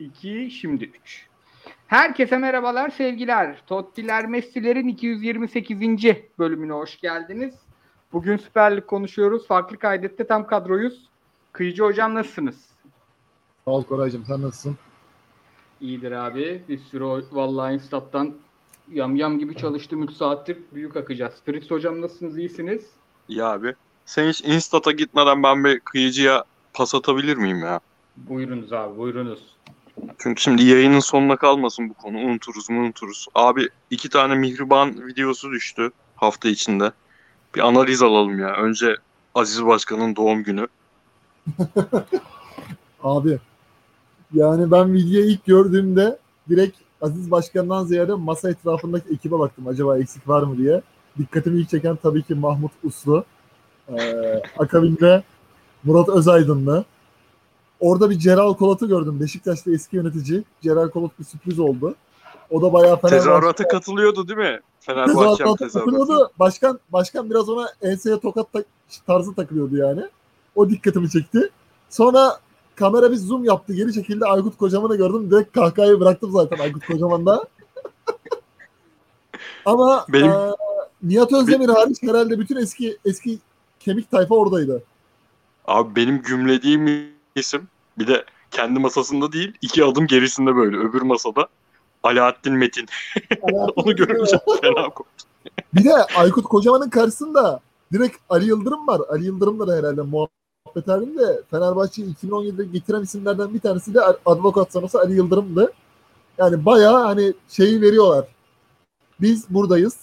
2, şimdi 3. Herkese merhabalar, sevgiler. Tottiler Messi'lerin 228. bölümüne hoş geldiniz. Bugün Süper Lig konuşuyoruz. Farklı kaydette tam kadroyuz. Kıyıcı hocam nasılsınız? Sağ ol Koraycığım, sen nasılsın? İyidir abi. Bir sürü vallahi Instat'tan yam yam gibi çalıştım 3 saattir büyük akacağız. Fritz hocam nasılsınız? İyisiniz? İyi abi. Sen hiç Instat'a gitmeden ben bir kıyıcıya pas atabilir miyim ya? Buyurunuz abi, buyurunuz. Çünkü şimdi yayının sonuna kalmasın bu konu. Unuturuz mu unuturuz. Abi iki tane Mihriban videosu düştü hafta içinde. Bir analiz alalım ya. Önce Aziz Başkan'ın doğum günü. Abi yani ben videoyu ilk gördüğümde direkt Aziz Başkan'dan ziyade masa etrafındaki ekibe baktım. Acaba eksik var mı diye. Dikkatimi ilk çeken tabii ki Mahmut Uslu. Ee, akabinde Murat Özaydınlı. Orada bir Celal Kolat'ı gördüm. Beşiktaş'ta eski yönetici. Celal Kolat bir sürpriz oldu. O da bayağı Fenerbahçe. Tezahürata katılıyordu değil mi? Fenerbahçe takılıyordu. Başkan, başkan biraz ona enseye tokat tak- tarzı takılıyordu yani. O dikkatimi çekti. Sonra kamera bir zoom yaptı. Geri çekildi. Aykut Kocaman'ı gördüm. Direkt kahkahayı bıraktım zaten Aykut Kocaman'da. Ama Benim- eee, Nihat Özdemir hariç herhalde bütün eski eski kemik tayfa oradaydı. Abi benim gümlediğim isim bir de kendi masasında değil iki adım gerisinde böyle öbür masada Alaaddin Metin. Onu görünce fena koptu. Bir de Aykut Kocaman'ın karşısında direkt Ali Yıldırım var. Ali Yıldırım da herhalde muhabbet halinde Fenerbahçe'yi 2017'de getiren isimlerden bir tanesi de advokat sanatı Ali Yıldırım'dı. Yani bayağı hani şeyi veriyorlar. Biz buradayız.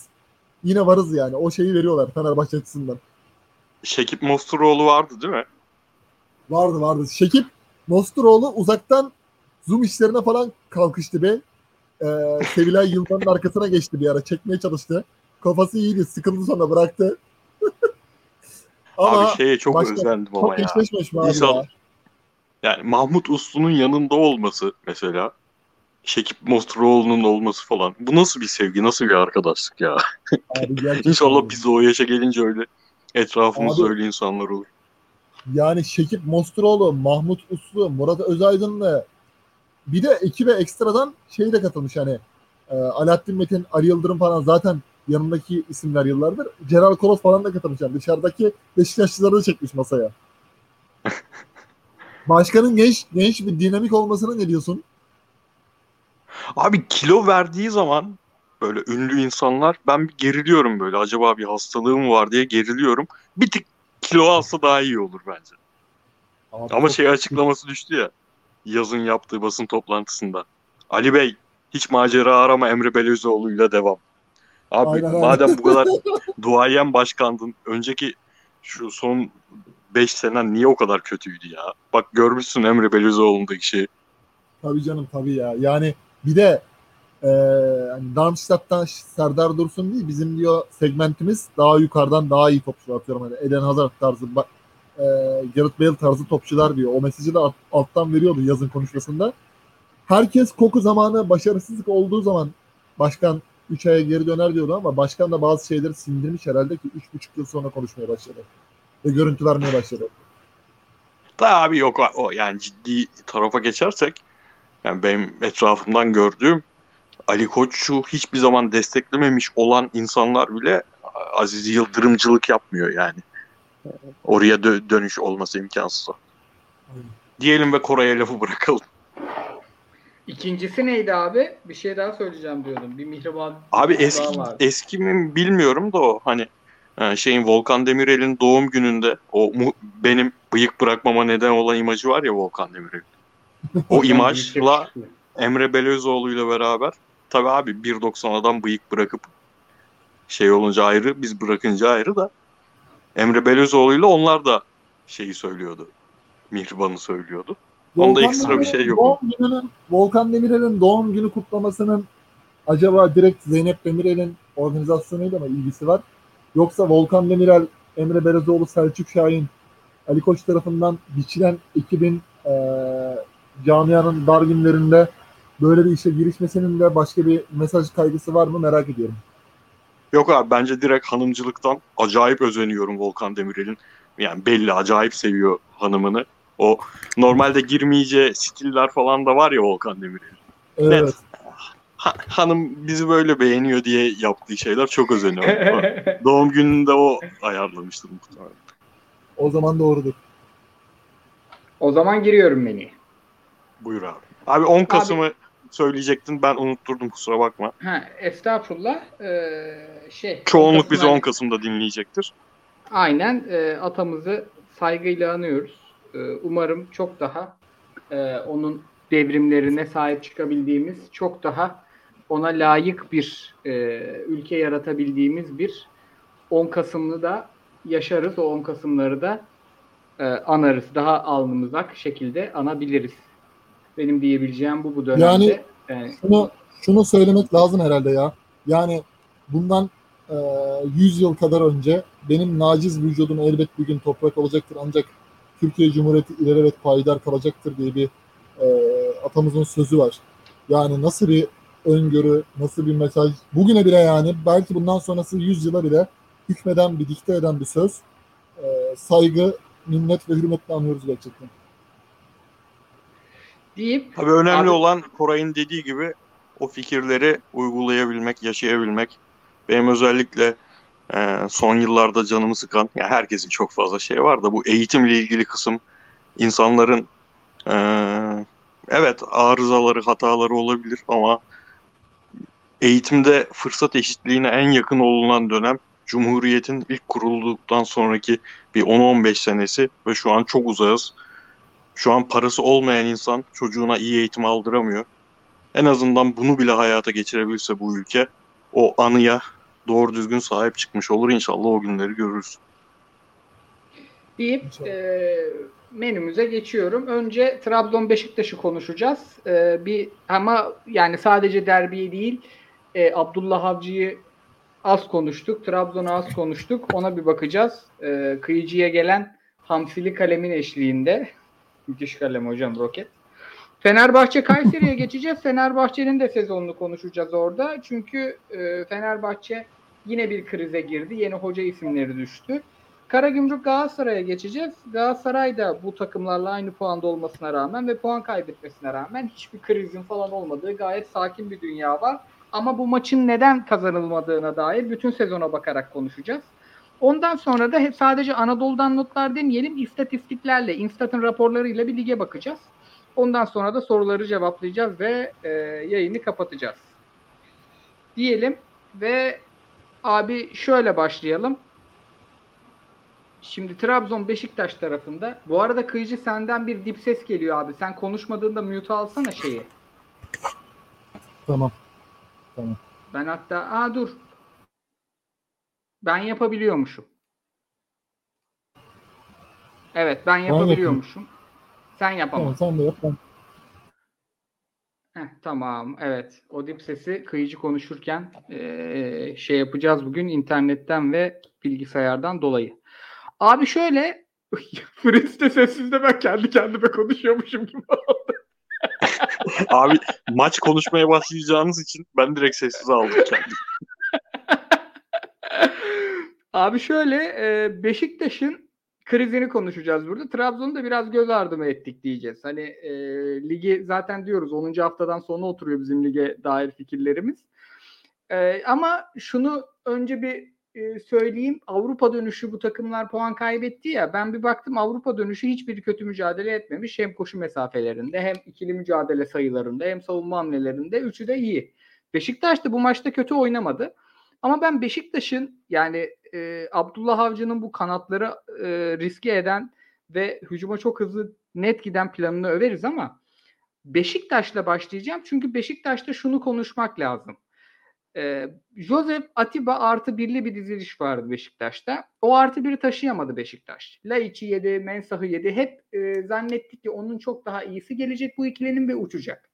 Yine varız yani. O şeyi veriyorlar Fenerbahçe açısından. Şekip Mosturoğlu vardı değil mi? Vardı vardı. Şekip Mosturoğlu uzaktan zoom işlerine falan kalkıştı be. Ee, Sevilay Yıldırım'ın arkasına geçti bir ara. Çekmeye çalıştı. Kafası iyiydi. Sıkıldı sonra bıraktı. Ama abi şeye çok başka- özendim ama çok ya. abi İnsan- ya? Yani Mahmut Uslu'nun yanında olması mesela. Şekip Mosturoğlu'nun olması falan. Bu nasıl bir sevgi, nasıl bir arkadaşlık ya? Abi. İnşallah biz de o yaşa gelince öyle etrafımızda Abi- öyle insanlar olur. Yani Şekip Mosturoğlu, Mahmut Uslu, Murat Özaydın'la bir de ekibe ekstradan şey de katılmış hani e, Alaaddin Metin, Ali Yıldırım falan zaten yanındaki isimler yıllardır. Celal Kolos falan da katılmış. Yani dışarıdaki Beşiktaşlıları da çekmiş masaya. Başkanın genç genç bir dinamik olmasına ne diyorsun? Abi kilo verdiği zaman böyle ünlü insanlar ben bir geriliyorum böyle. Acaba bir hastalığım var diye geriliyorum. Bir tık kilo alsa daha iyi olur bence. Ama şey açıklaması düştü ya. Yazın yaptığı basın toplantısında. Ali Bey hiç macera arama Emre Belözoğlu'yla devam. Abi Aynen, madem bu kadar duayen başkandın önceki şu son 5 senen niye o kadar kötüydü ya? Bak görmüşsün Emre Belözoğlu'ndaki şeyi. Tabii canım tabii ya. Yani bir de e, hani Darmstadt'tan Serdar Dursun değil bizim diyor segmentimiz daha yukarıdan daha iyi topçular atıyorum. Hani Eden Hazard tarzı e, Gareth Bale tarzı topçular diyor. O mesajı da alt- alttan veriyordu yazın konuşmasında. Herkes koku zamanı başarısızlık olduğu zaman başkan 3 aya geri döner diyordu ama başkan da bazı şeyleri sindirmiş herhalde ki 3,5 yıl sonra konuşmaya başladı. Ve görüntü vermeye başladı. Da abi yok o yani ciddi tarafa geçersek yani benim etrafımdan gördüğüm Ali Koç'u hiçbir zaman desteklememiş olan insanlar bile Aziz Yıldırımcılık yapmıyor yani. Oraya dö- dönüş olması imkansız. Diyelim ve Koray'a lafı bırakalım. İkincisi neydi abi? Bir şey daha söyleyeceğim diyordum. Bir mihriban Abi eski eski mi bilmiyorum da o hani e, şeyin Volkan Demirel'in doğum gününde o mu- benim bıyık bırakmama neden olan imajı var ya Volkan Demirel'in. O imajla Emre Belözoğlu ile beraber tabii abi 1.90 adam bıyık bırakıp şey olunca ayrı biz bırakınca ayrı da Emre Belözoğlu ile onlar da şeyi söylüyordu. Mihriban'ı söylüyordu. Onda Volkan ekstra bir şey yok. Doğum gününün, Volkan Demirel'in doğum günü kutlamasının acaba direkt Zeynep Demirel'in organizasyonuyla mı ilgisi var? Yoksa Volkan Demirel, Emre Berezoğlu, Selçuk Şahin, Ali Koç tarafından biçilen ekibin eee camianın dar günlerinde böyle bir işe girişmesinin de başka bir mesaj kaygısı var mı merak ediyorum. Yok abi bence direkt hanımcılıktan acayip özeniyorum Volkan Demirel'in. Yani belli acayip seviyor hanımını. O normalde girmeyeceği stiller falan da var ya Volkan Demirel. Evet. Ha- hanım bizi böyle beğeniyor diye yaptığı şeyler çok özeniyorum. Doğum gününde o ayarlamıştır muhtemelen. O zaman doğrudur. o zaman giriyorum menüye. Buyur abi. Abi 10 Kasım'ı söyleyecektin ben unutturdum kusura bakma. Ha, estağfurullah. Ee, şey. Çoğunluk bizi Kasım'da- 10 Kasım'da dinleyecektir. Aynen e, atamızı saygıyla anıyoruz. E, umarım çok daha e, onun devrimlerine sahip çıkabildiğimiz, çok daha ona layık bir e, ülke yaratabildiğimiz bir 10 Kasım'lı da yaşarız. O 10 Kasım'ları da e, anarız. Daha alnımız ak şekilde anabiliriz. Benim diyebileceğim bu bu dönemde. Yani- E, Şunu, şunu söylemek lazım herhalde ya. Yani bundan e, 100 yıl kadar önce benim naciz vücudum elbet bir gün toprak olacaktır ancak Türkiye Cumhuriyeti ilelebet payidar kalacaktır diye bir e, atamızın sözü var. Yani nasıl bir öngörü, nasıl bir mesaj. Bugüne bile yani belki bundan sonrası 100 yıla bile hükmeden bir dikte eden bir söz. E, saygı, minnet ve hürmetle anıyoruz gerçekten. Deyip Tabii önemli Abi- olan Koray'ın dediği gibi o fikirleri uygulayabilmek, yaşayabilmek. Benim özellikle e, son yıllarda canımı sıkan, ya herkesin çok fazla şey var da bu eğitimle ilgili kısım insanların e, evet arızaları, hataları olabilir ama eğitimde fırsat eşitliğine en yakın olunan dönem Cumhuriyet'in ilk kurulduktan sonraki bir 10-15 senesi ve şu an çok uzağız. Şu an parası olmayan insan çocuğuna iyi eğitim aldıramıyor. En azından bunu bile hayata geçirebilirse bu ülke o anıya doğru düzgün sahip çıkmış olur. İnşallah o günleri görürüz. deyip İnşallah. e, menümüze geçiyorum. Önce Trabzon Beşiktaş'ı konuşacağız. E, bir ama yani sadece derbiyi değil, e, Abdullah Avcı'yı az konuştuk, Trabzon'u az konuştuk. Ona bir bakacağız. E, kıyıcıya gelen hamsili kalemin eşliğinde. Müthiş kalem hocam roket. Fenerbahçe Kayseri'ye geçeceğiz. Fenerbahçe'nin de sezonunu konuşacağız orada. Çünkü e, Fenerbahçe yine bir krize girdi. Yeni hoca isimleri düştü. Karagümrük Galatasaray'a geçeceğiz. Galatasaray da bu takımlarla aynı puanda olmasına rağmen ve puan kaybetmesine rağmen hiçbir krizin falan olmadığı gayet sakin bir dünya var. Ama bu maçın neden kazanılmadığına dair bütün sezona bakarak konuşacağız. Ondan sonra da hep sadece Anadolu'dan notlar demeyelim, istatistiklerle, Instat'ın raporlarıyla bir lige bakacağız. Ondan sonra da soruları cevaplayacağız ve e, yayını kapatacağız. Diyelim ve abi şöyle başlayalım. Şimdi Trabzon Beşiktaş tarafında. Bu arada Kıyıcı senden bir dip ses geliyor abi. Sen konuşmadığında mute alsana şeyi. Tamam. Ben hatta aa dur. Ben yapabiliyormuşum. Evet ben yapabiliyormuşum. Sen Tamam yapamazsın. sen de yap. Ben... Heh, tamam evet. O dip sesi kıyıcı konuşurken eee, şey yapacağız bugün internetten ve bilgisayardan dolayı. Abi şöyle Fritz de sessizde ben kendi kendime konuşuyormuşum gibi oldu. Abi maç konuşmaya başlayacağınız için ben direkt sessiz aldım kendimi. Abi şöyle e, Beşiktaş'ın krizini konuşacağız burada. Trabzon'u da biraz göz ardı mı ettik diyeceğiz. Hani e, ligi zaten diyoruz 10. haftadan sonra oturuyor bizim lige dair fikirlerimiz. E, ama şunu önce bir e, söyleyeyim. Avrupa dönüşü bu takımlar puan kaybetti ya. Ben bir baktım Avrupa dönüşü hiçbir kötü mücadele etmemiş. Hem koşu mesafelerinde hem ikili mücadele sayılarında hem savunma hamlelerinde. Üçü de iyi. Beşiktaş da bu maçta kötü oynamadı. Ama ben Beşiktaş'ın yani e, Abdullah Avcı'nın bu kanatları e, riske eden ve hücuma çok hızlı net giden planını överiz ama Beşiktaş'la başlayacağım. Çünkü Beşiktaş'ta şunu konuşmak lazım. E, Joseph Atiba artı birli bir diziliş vardı Beşiktaş'ta. O artı biri taşıyamadı Beşiktaş. Laiç'i yedi, Mensah'ı yedi. Hep e, zannettik ki onun çok daha iyisi gelecek bu ikilinin ve uçacak.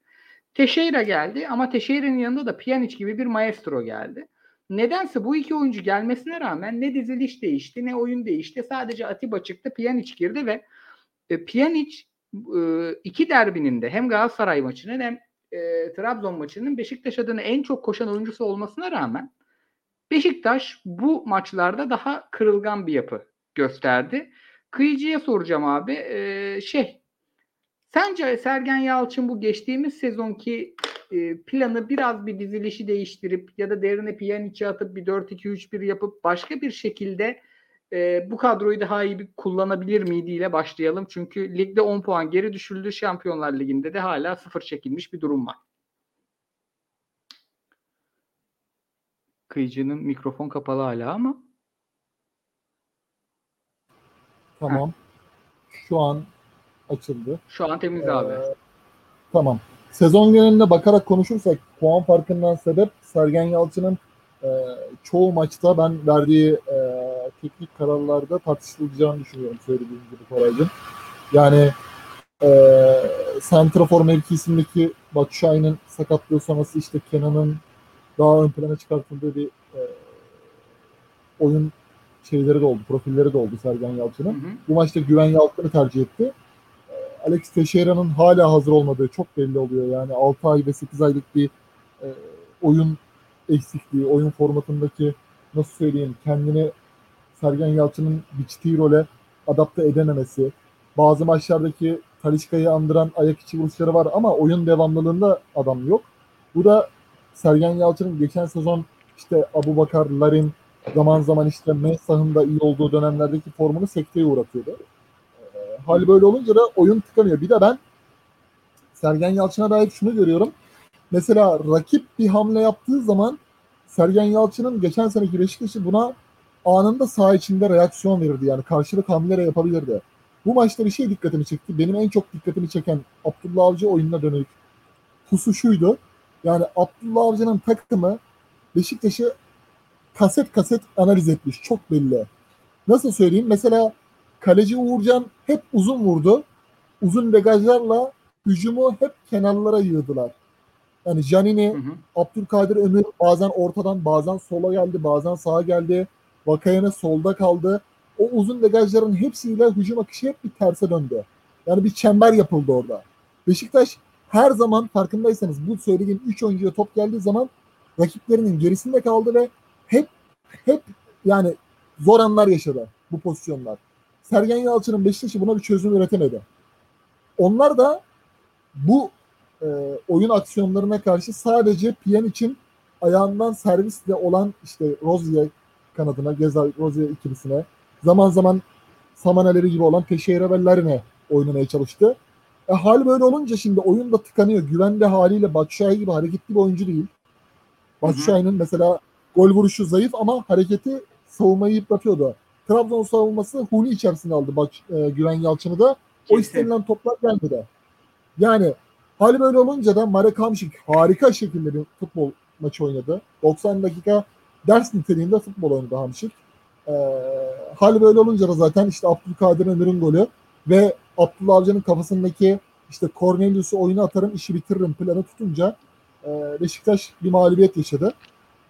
Teixeira geldi ama Teixeira'nın yanında da Pjanic gibi bir maestro geldi. Nedense bu iki oyuncu gelmesine rağmen ne diziliş değişti ne oyun değişti. Sadece Atiba çıktı, Pjanic girdi ve e, Pjanic e, iki derbinin de hem Galatasaray maçının hem e, Trabzon maçının Beşiktaş adına en çok koşan oyuncusu olmasına rağmen Beşiktaş bu maçlarda daha kırılgan bir yapı gösterdi. Kıyıcıya soracağım abi. E, şey Sence Sergen Yalçın bu geçtiğimiz sezonki e, planı biraz bir dizilişi değiştirip ya da derine Pjanic'i atıp bir 4-2-3-1 yapıp başka bir şekilde e, bu kadroyu daha iyi bir kullanabilir miydi ile başlayalım. Çünkü ligde 10 puan geri düşüldü. Şampiyonlar Ligi'nde de hala sıfır çekilmiş bir durum var. Kıyıcının mikrofon kapalı hala ama. Tamam. Şu an açıldı. Şu an temiz Ee, abi. Tamam. Sezon geneline bakarak konuşursak puan farkından sebep Sergen Yalçın'ın e, çoğu maçta ben verdiği e, teknik kararlarda tartışılacağını düşünüyorum söylediğim gibi Koraycığım. Yani e, Santrafor mevkisindeki Batshuayi'nin sakatlığı sonrası işte Kenan'ın daha ön plana çıkartıldığı bir e, oyun şeyleri de oldu, profilleri de oldu Sergen Yalçın'ın. Bu maçta Güven Yalçın'ı tercih etti. Alex Teixeira'nın hala hazır olmadığı çok belli oluyor. Yani 6 ay ve 8 aylık bir e, oyun eksikliği, oyun formatındaki nasıl söyleyeyim kendini Sergen Yalçın'ın biçtiği role adapte edememesi, bazı maçlardaki Talişka'yı andıran ayak içi vuruşları var ama oyun devamlılığında adam yok. Bu da Sergen Yalçın'ın geçen sezon işte Abu Bakar, Larin, zaman zaman işte Mensah'ın da iyi olduğu dönemlerdeki formunu sekteye uğratıyordu. Hal böyle olunca da oyun tıkanıyor. Bir de ben Sergen Yalçın'a dair şunu görüyorum. Mesela rakip bir hamle yaptığı zaman Sergen Yalçın'ın geçen seneki Beşiktaş'ı buna anında saha içinde reaksiyon verirdi. Yani karşılık hamleleri yapabilirdi. Bu maçta bir şey dikkatimi çekti. Benim en çok dikkatimi çeken Abdullah Avcı oyununa dönük pusu şuydu. Yani Abdullah Avcı'nın takımı Beşiktaş'ı kaset kaset analiz etmiş. Çok belli. Nasıl söyleyeyim? Mesela kaleci Uğurcan hep uzun vurdu. Uzun degajlarla hücumu hep kenarlara yığdılar. Yani Janini, Hı hı. Abdülkadir Ömür bazen ortadan bazen sola geldi, bazen sağa geldi. Vakayeme solda kaldı. O uzun degajların hepsiyle hücum akışı hep bir terse döndü. Yani bir çember yapıldı orada. Beşiktaş her zaman farkındaysanız bu söylediğim 3 oyuncuya top geldiği zaman rakiplerinin gerisinde kaldı ve hep hep yani zor anlar yaşadı bu pozisyonlar. Sergen Yalçın'ın Beşiktaş'ı buna bir çözüm üretemedi. Onlar da bu e, oyun aksiyonlarına karşı sadece için ayağından servisle olan işte Rozier kanadına, Gezal Rozier ikilisine, zaman zaman Samaneleri gibi olan Teixeira ve Larine oynamaya çalıştı. E, hal böyle olunca şimdi oyun da tıkanıyor. Güvende haliyle Batshuayi gibi hareketli bir oyuncu değil. Batshuayi'nin mesela gol vuruşu zayıf ama hareketi savunmayı yıpratıyordu. Trabzon savunması huni içerisinde aldı Bak, e, Güven Yalçın'ı da. O Kesin. istenilen toplar gelmedi. Yani hali böyle olunca da Marek Hamšík harika şekilde bir futbol maçı oynadı. 90 dakika ders niteliğinde futbol oynadı Hamšík. Ee, hali böyle olunca da zaten işte Abdülkadir Ömür'ün golü ve Abdullah Avcı'nın kafasındaki işte Cornelius'u oyuna atarım işi bitiririm planı tutunca e, Beşiktaş bir mağlubiyet yaşadı.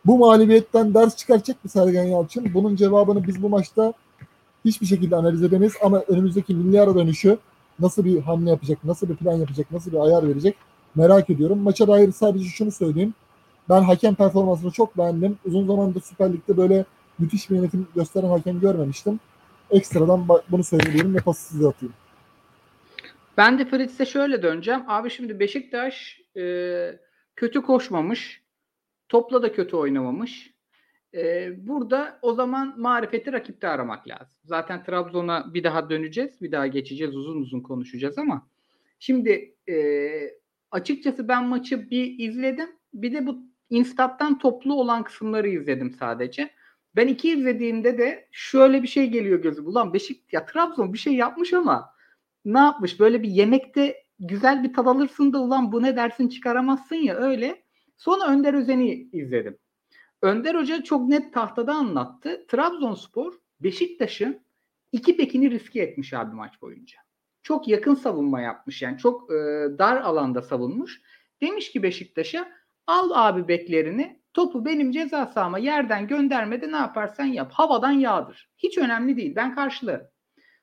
Bu mağlubiyetten ders çıkaracak mı Sergen Yalçın? Bunun cevabını biz bu maçta hiçbir şekilde analiz edemeyiz ama önümüzdeki milli ara dönüşü nasıl bir hamle yapacak, nasıl bir plan yapacak, nasıl bir ayar verecek merak ediyorum. Maça dair sadece şunu söyleyeyim. Ben hakem performansını çok beğendim. Uzun zamandır Süper Lig'de böyle müthiş bir yönetim gösteren hakem görmemiştim. Ekstradan bunu söyleyeyim ve pası size atayım. Ben de Fritz'e şöyle döneceğim. Abi şimdi Beşiktaş e, kötü koşmamış. Topla da kötü oynamamış. E, burada o zaman marifeti rakipte aramak lazım. Zaten Trabzon'a bir daha döneceğiz. Bir daha geçeceğiz. Uzun uzun konuşacağız ama şimdi e, açıkçası ben maçı bir izledim. Bir de bu Instat'tan toplu olan kısımları izledim sadece. Ben iki izlediğimde de şöyle bir şey geliyor gözüm. Ulan Beşik ya Trabzon bir şey yapmış ama ne yapmış? Böyle bir yemekte güzel bir tad alırsın da ulan bu ne dersin çıkaramazsın ya öyle. Sonra Önder Özen'i izledim. Önder Hoca çok net tahtada anlattı. Trabzonspor Beşiktaş'ın iki bekini riske etmiş abi maç boyunca. Çok yakın savunma yapmış yani çok e, dar alanda savunmuş. Demiş ki Beşiktaş'a al abi beklerini topu benim ceza sahama yerden göndermede ne yaparsan yap. Havadan yağdır. Hiç önemli değil ben karşılarım.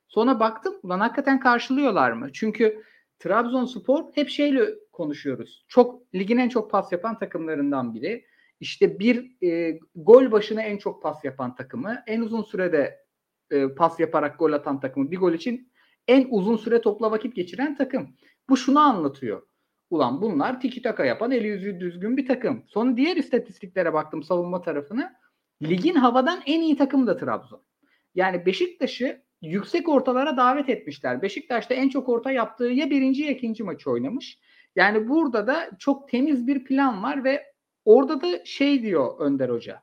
Sonra baktım ulan hakikaten karşılıyorlar mı? Çünkü Trabzonspor hep şeyle konuşuyoruz. Çok ligin en çok pas yapan takımlarından biri. İşte bir e, gol başına en çok pas yapan takımı, en uzun sürede e, pas yaparak gol atan takımı, bir gol için en uzun süre topla vakit geçiren takım. Bu şunu anlatıyor. Ulan bunlar tiki taka yapan eli yüzü düzgün bir takım. Sonra diğer istatistiklere baktım savunma tarafına. Ligin havadan en iyi takım da Trabzon. Yani Beşiktaş'ı yüksek ortalara davet etmişler. Beşiktaş'ta en çok orta yaptığı ya birinci ya ikinci maçı oynamış. Yani burada da çok temiz bir plan var ve orada da şey diyor Önder Hoca.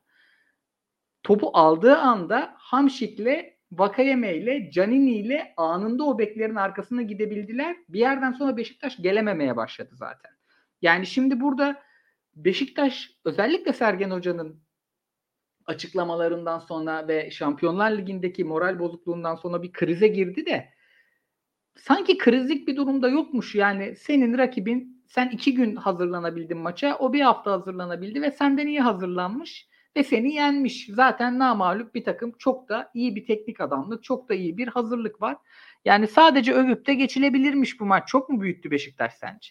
Topu aldığı anda Hamşik'le Vakayeme ile Canini ile anında o beklerin arkasına gidebildiler. Bir yerden sonra Beşiktaş gelememeye başladı zaten. Yani şimdi burada Beşiktaş özellikle Sergen Hoca'nın açıklamalarından sonra ve Şampiyonlar Ligi'ndeki moral bozukluğundan sonra bir krize girdi de sanki krizlik bir durumda yokmuş. Yani senin rakibin sen iki gün hazırlanabildin maça. O bir hafta hazırlanabildi ve senden iyi hazırlanmış ve seni yenmiş. Zaten namalup bir takım çok da iyi bir teknik adamlık, çok da iyi bir hazırlık var. Yani sadece övüp de geçilebilirmiş bu maç. Çok mu büyüttü Beşiktaş sence?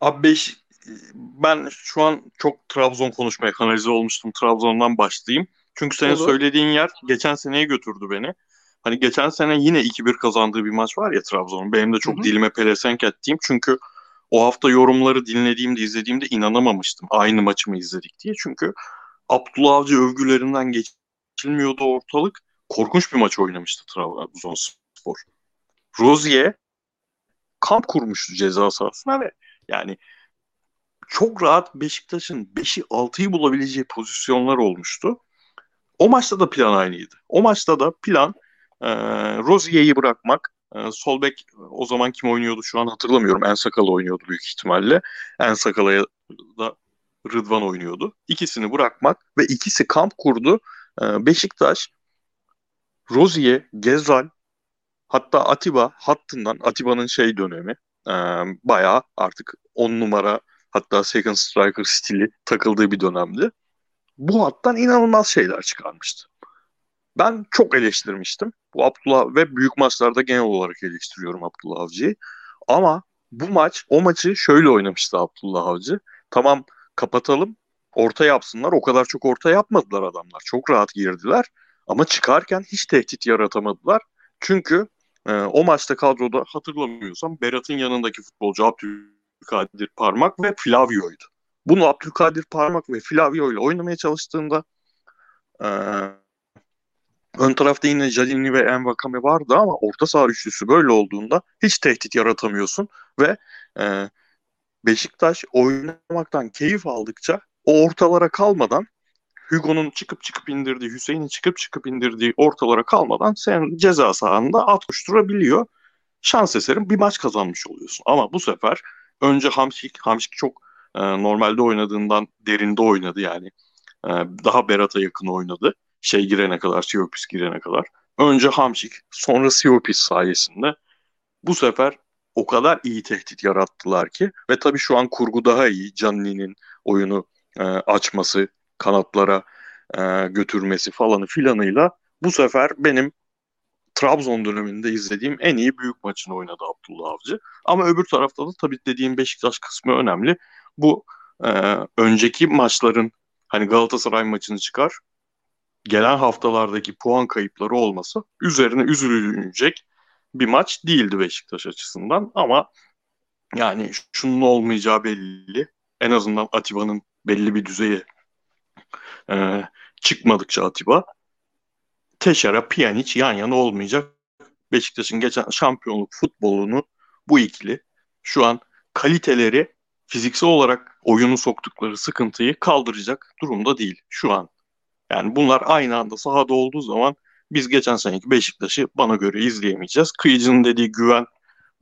Abi beş, ben şu an çok Trabzon konuşmaya kanalize olmuştum. Trabzon'dan başlayayım. Çünkü senin Olur. söylediğin yer geçen seneye götürdü beni. Hani geçen sene yine 2-1 kazandığı bir maç var ya Trabzon'un. Benim de çok Hı hı. dilime pelesenk ettiğim. Çünkü o hafta yorumları dinlediğimde, izlediğimde inanamamıştım. Aynı maçı mı izledik diye. Çünkü Abdullah Avcı övgülerinden geçilmiyordu ortalık. Korkunç bir maç oynamıştı Trabzonspor. Rozier kamp kurmuştu ceza sahasına ve yani çok rahat Beşiktaş'ın 5'i 6'yı bulabileceği pozisyonlar olmuştu. O maçta da plan aynıydı. O maçta da plan e, Rozier'i bırakmak. E, sol bek o zaman kim oynuyordu şu an hatırlamıyorum. En Sakal oynuyordu büyük ihtimalle. En Sakal'a da Rıdvan oynuyordu. İkisini bırakmak ve ikisi kamp kurdu. E, Beşiktaş, Rozier, Gezal hatta Atiba hattından Atiba'nın şey dönemi e, bayağı artık 10 numara hatta second striker stili takıldığı bir dönemdi. Bu hattan inanılmaz şeyler çıkarmıştı. Ben çok eleştirmiştim. Bu Abdullah ve büyük maçlarda genel olarak eleştiriyorum Abdullah Avcı'yı. Ama bu maç, o maçı şöyle oynamıştı Abdullah Avcı. Tamam kapatalım, orta yapsınlar. O kadar çok orta yapmadılar adamlar. Çok rahat girdiler. Ama çıkarken hiç tehdit yaratamadılar. Çünkü e, o maçta kadroda hatırlamıyorsam Berat'ın yanındaki futbolcu Abdülkadir Parmak ve Flavio'ydu. Bunu Abdülkadir Parmak ve Flavio ile oynamaya çalıştığında e, ön tarafta yine Jalini ve Envakame vardı ama orta saha üçlüsü böyle olduğunda hiç tehdit yaratamıyorsun ve e, Beşiktaş oynamaktan keyif aldıkça o ortalara kalmadan Hugo'nun çıkıp çıkıp indirdiği, Hüseyin'in çıkıp çıkıp indirdiği ortalara kalmadan sen ceza sahanda at koşturabiliyor. Şans eserin bir maç kazanmış oluyorsun. Ama bu sefer önce Hamşik, Hamşik çok e, normalde oynadığından derinde oynadı yani. E, daha Berat'a yakın oynadı. Şey girene kadar, Siopis girene kadar. Önce Hamşik, sonra Siopis sayesinde bu sefer o kadar iyi tehdit yarattılar ki ve tabii şu an kurgu daha iyi. Canini'nin oyunu e, açması, kanatlara e, götürmesi falanı filanıyla bu sefer benim Trabzon döneminde izlediğim en iyi büyük maçını oynadı Abdullah Avcı. Ama öbür tarafta da tabii dediğim Beşiktaş kısmı önemli. Bu e, önceki maçların hani Galatasaray maçını çıkar gelen haftalardaki puan kayıpları olması üzerine üzülecek bir maç değildi Beşiktaş açısından ama yani şunun olmayacağı belli. En azından Atiba'nın belli bir düzeye e, çıkmadıkça Atiba Teşera, Pjanic yan yana olmayacak. Beşiktaş'ın geçen şampiyonluk futbolunu bu ikili şu an kaliteleri fiziksel olarak oyunu soktukları sıkıntıyı kaldıracak durumda değil şu an. Yani bunlar aynı anda sahada olduğu zaman biz geçen seneki Beşiktaş'ı bana göre izleyemeyeceğiz. Kıyıcı'nın dediği güven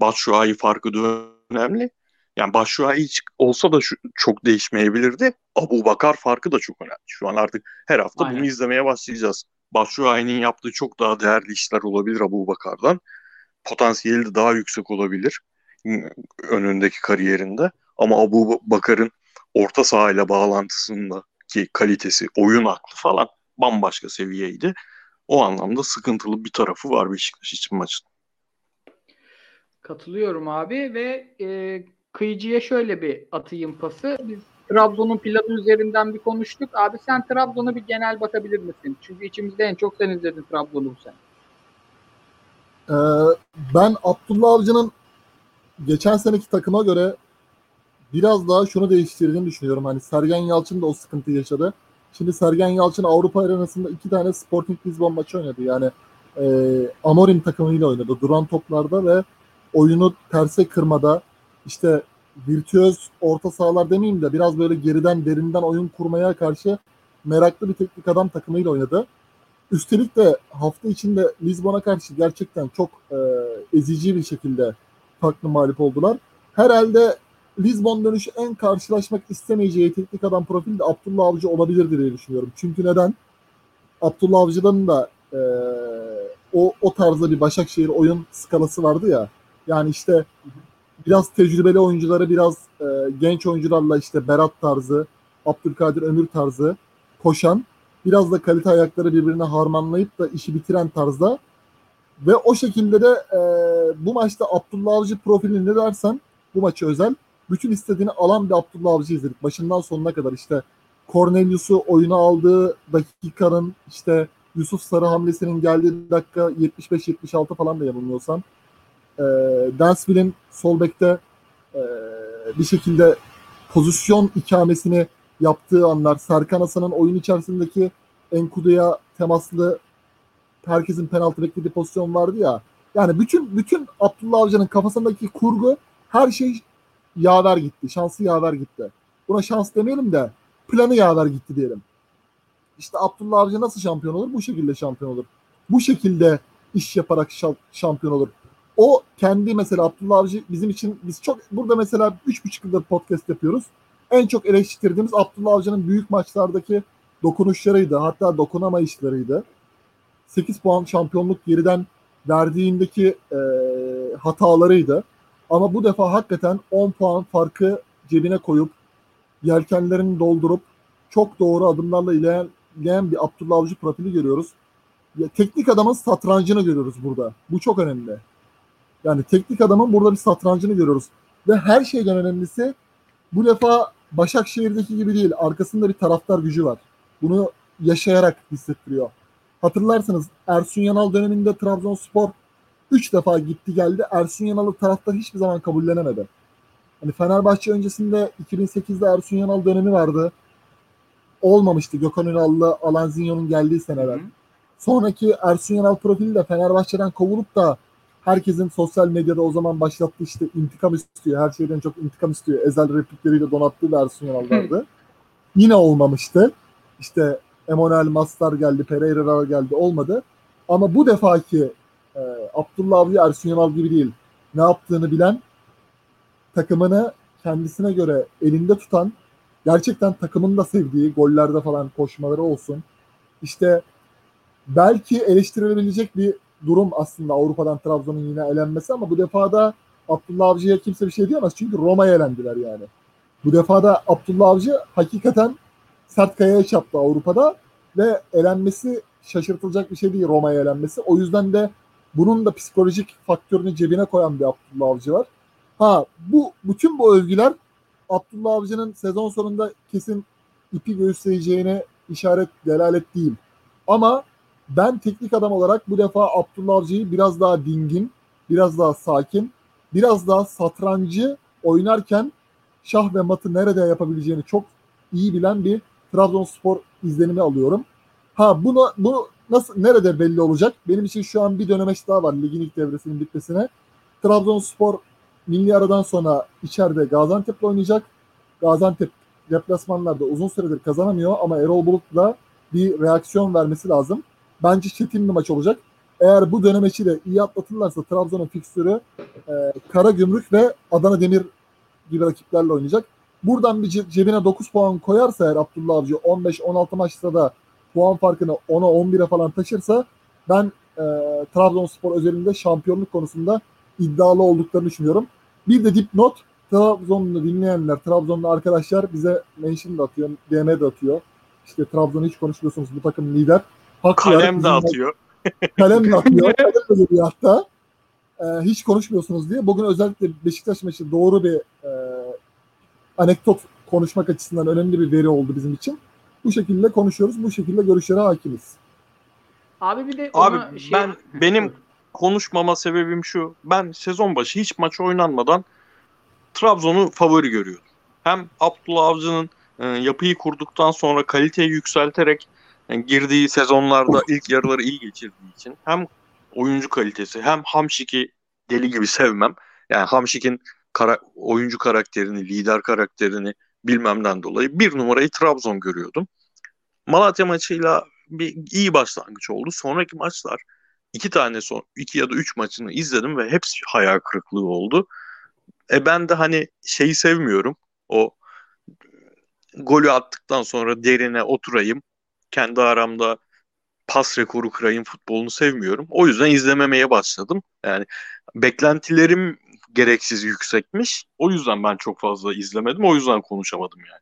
Batshuayi farkı da önemli. Yani Batshuayi hiç olsa da şu, çok değişmeyebilirdi. Abu Bakar farkı da çok önemli. Şu an artık her hafta Aynen. bunu izlemeye başlayacağız. Batshuayi'nin yaptığı çok daha değerli işler olabilir Abu Bakar'dan. Potansiyeli de daha yüksek olabilir önündeki kariyerinde. Ama Abu Bakar'ın orta sahayla bağlantısındaki kalitesi, oyun aklı falan bambaşka seviyeydi. O anlamda sıkıntılı bir tarafı var Beşiktaş için maçın. Katılıyorum abi ve e, kıyıcıya şöyle bir atayım pası. Biz Trabzon'un planı üzerinden bir konuştuk. Abi sen Trabzon'a bir genel bakabilir misin? Çünkü içimizde en çok sen izledin Trabzon'u bu sene. Ee, ben Abdullah Avcı'nın geçen seneki takıma göre biraz daha şunu değiştirdiğini düşünüyorum. Hani Sergen Yalçın da o sıkıntı yaşadı. Şimdi Sergen Yalçın Avrupa arenasında iki tane Sporting Lisbon maçı oynadı. Yani e, Amorim takımıyla oynadı. Duran toplarda ve oyunu terse kırmada işte virtüöz orta sahalar demeyeyim de biraz böyle geriden derinden oyun kurmaya karşı meraklı bir teknik adam takımıyla oynadı. Üstelik de hafta içinde Lisbon'a karşı gerçekten çok e, ezici bir şekilde farklı mağlup oldular. Herhalde Lisbon dönüşü en karşılaşmak istemeyeceği teknik adam profil de Abdullah Avcı olabilir diye düşünüyorum. Çünkü neden? Abdullah Avcı'dan da e, o, o tarzda bir Başakşehir oyun skalası vardı ya. Yani işte biraz tecrübeli oyuncuları biraz e, genç oyuncularla işte Berat tarzı, Abdülkadir Ömür tarzı koşan biraz da kalite ayakları birbirine harmanlayıp da işi bitiren tarzda ve o şekilde de e, bu maçta Abdullah Avcı profili ne dersen bu maçı özel bütün istediğini alan bir Abdullah Avcı izledik. Başından sonuna kadar işte Cornelius'u oyuna aldığı dakikanın işte Yusuf Sarı hamlesinin geldiği dakika 75-76 falan da yanılmıyorsam. E, Dansville'in sol bekte e, bir şekilde pozisyon ikamesini yaptığı anlar, Serkan Hasan'ın oyun içerisindeki Enkudu'ya temaslı herkesin penaltı beklediği pozisyon vardı ya. Yani bütün bütün Abdullah Avcı'nın kafasındaki kurgu her şey yaver gitti. Şansı yaver gitti. Buna şans demeyelim de planı yaver gitti diyelim. İşte Abdullah Avcı nasıl şampiyon olur? Bu şekilde şampiyon olur. Bu şekilde iş yaparak şampiyon olur. O kendi mesela Abdullah Avcı bizim için biz çok burada mesela 3,5 yıldır podcast yapıyoruz. En çok eleştirdiğimiz Abdullah Avcı'nın büyük maçlardaki dokunuşlarıydı. Hatta dokunamayışlarıydı. 8 puan şampiyonluk geriden verdiğindeki e, hatalarıydı. Ama bu defa hakikaten 10 puan farkı cebine koyup yelkenlerini doldurup çok doğru adımlarla ilerleyen bir Abdullah Avcı profili görüyoruz. Ya, teknik adamın satrancını görüyoruz burada. Bu çok önemli. Yani teknik adamın burada bir satrancını görüyoruz. Ve her şeyden önemlisi bu defa Başakşehir'deki gibi değil. Arkasında bir taraftar gücü var. Bunu yaşayarak hissettiriyor. Hatırlarsınız Ersun Yanal döneminde Trabzonspor 3 defa gitti geldi. Ersun Yanal'ı taraftar hiçbir zaman kabullenemedi. Hani Fenerbahçe öncesinde 2008'de Ersun Yanal dönemi vardı. Olmamıştı Gökhan Ünal'lı Alanzinho'nun geldiği seneler. Sonraki Ersun Yanal profili de Fenerbahçe'den kovulup da herkesin sosyal medyada o zaman başlattığı işte intikam istiyor. Her şeyden çok intikam istiyor. Ezel replikleriyle donattığı bir Ersun Yanal vardı. Yine olmamıştı. İşte Emanuel Mastar geldi, Pereira geldi olmadı. Ama bu defaki e, Abdullah Avcı Ersun Yanal gibi değil. Ne yaptığını bilen, takımını kendisine göre elinde tutan, gerçekten takımın da sevdiği gollerde falan koşmaları olsun. İşte belki eleştirilebilecek bir durum aslında Avrupa'dan Trabzon'un yine elenmesi ama bu defa da Abdullah Avcı'ya kimse bir şey diyemez. Çünkü Roma'ya elendiler yani. Bu defa da Abdullah Avcı hakikaten sert kayaya çarptı Avrupa'da ve elenmesi şaşırtılacak bir şey değil Roma'ya elenmesi. O yüzden de bunun da psikolojik faktörünü cebine koyan bir Abdullah Avcı var. Ha bu bütün bu övgüler Abdullah Avcı'nın sezon sonunda kesin ipi göstereceğine işaret delalet değil. Ama ben teknik adam olarak bu defa Abdullah Avcı'yı biraz daha dingin, biraz daha sakin, biraz daha satrancı oynarken şah ve matı nerede yapabileceğini çok iyi bilen bir Trabzonspor izlenimi alıyorum. Ha bunu bu nasıl nerede belli olacak? Benim için şu an bir dönemeç daha var ligin ilk devresinin bitmesine. Trabzonspor milli aradan sonra içeride Gaziantep'le oynayacak. Gaziantep deplasmanlarda uzun süredir kazanamıyor ama Erol Bulut'la bir reaksiyon vermesi lazım. Bence çetin bir maç olacak. Eğer bu dönemeçi de iyi atlatırlarsa Trabzon'un fikstürü e, Kara Gümrük ve Adana Demir gibi rakiplerle oynayacak. Buradan bir cebine 9 puan koyarsa eğer Abdullah Avcı 15-16 maçta da puan farkını 10'a 11'e falan taşırsa ben e, Trabzonspor özelinde şampiyonluk konusunda iddialı olduklarını düşünüyorum. Bir de dipnot Trabzon'u dinleyenler, Trabzonlu arkadaşlar bize mention de atıyor, DM de atıyor. İşte Trabzon'u hiç konuşmuyorsunuz bu takım lider. Haklı kalem de atıyor. Kalem de atıyor. kalem de geliyor hatta. Ee, hiç konuşmuyorsunuz diye. Bugün özellikle Beşiktaş maçı doğru bir e, anekdot konuşmak açısından önemli bir veri oldu bizim için. Bu şekilde konuşuyoruz. Bu şekilde görüşlere hakimiz. Abi bir de Abi şey... ben benim konuşmama sebebim şu. Ben sezon başı hiç maç oynanmadan Trabzon'u favori görüyordum. Hem Abdullah Avcı'nın e, yapıyı kurduktan sonra kaliteyi yükselterek yani girdiği sezonlarda ilk yarıları iyi geçirdiği için hem oyuncu kalitesi hem Hamşik'i deli gibi sevmem. Yani Hamşik'in kara, oyuncu karakterini, lider karakterini bilmemden dolayı bir numarayı Trabzon görüyordum. Malatya maçıyla bir iyi başlangıç oldu. Sonraki maçlar iki tane son iki ya da üç maçını izledim ve hepsi hayal kırıklığı oldu. E ben de hani şeyi sevmiyorum. O golü attıktan sonra derine oturayım. Kendi aramda pas rekoru kırayım futbolunu sevmiyorum. O yüzden izlememeye başladım. Yani beklentilerim gereksiz yüksekmiş. O yüzden ben çok fazla izlemedim. O yüzden konuşamadım yani.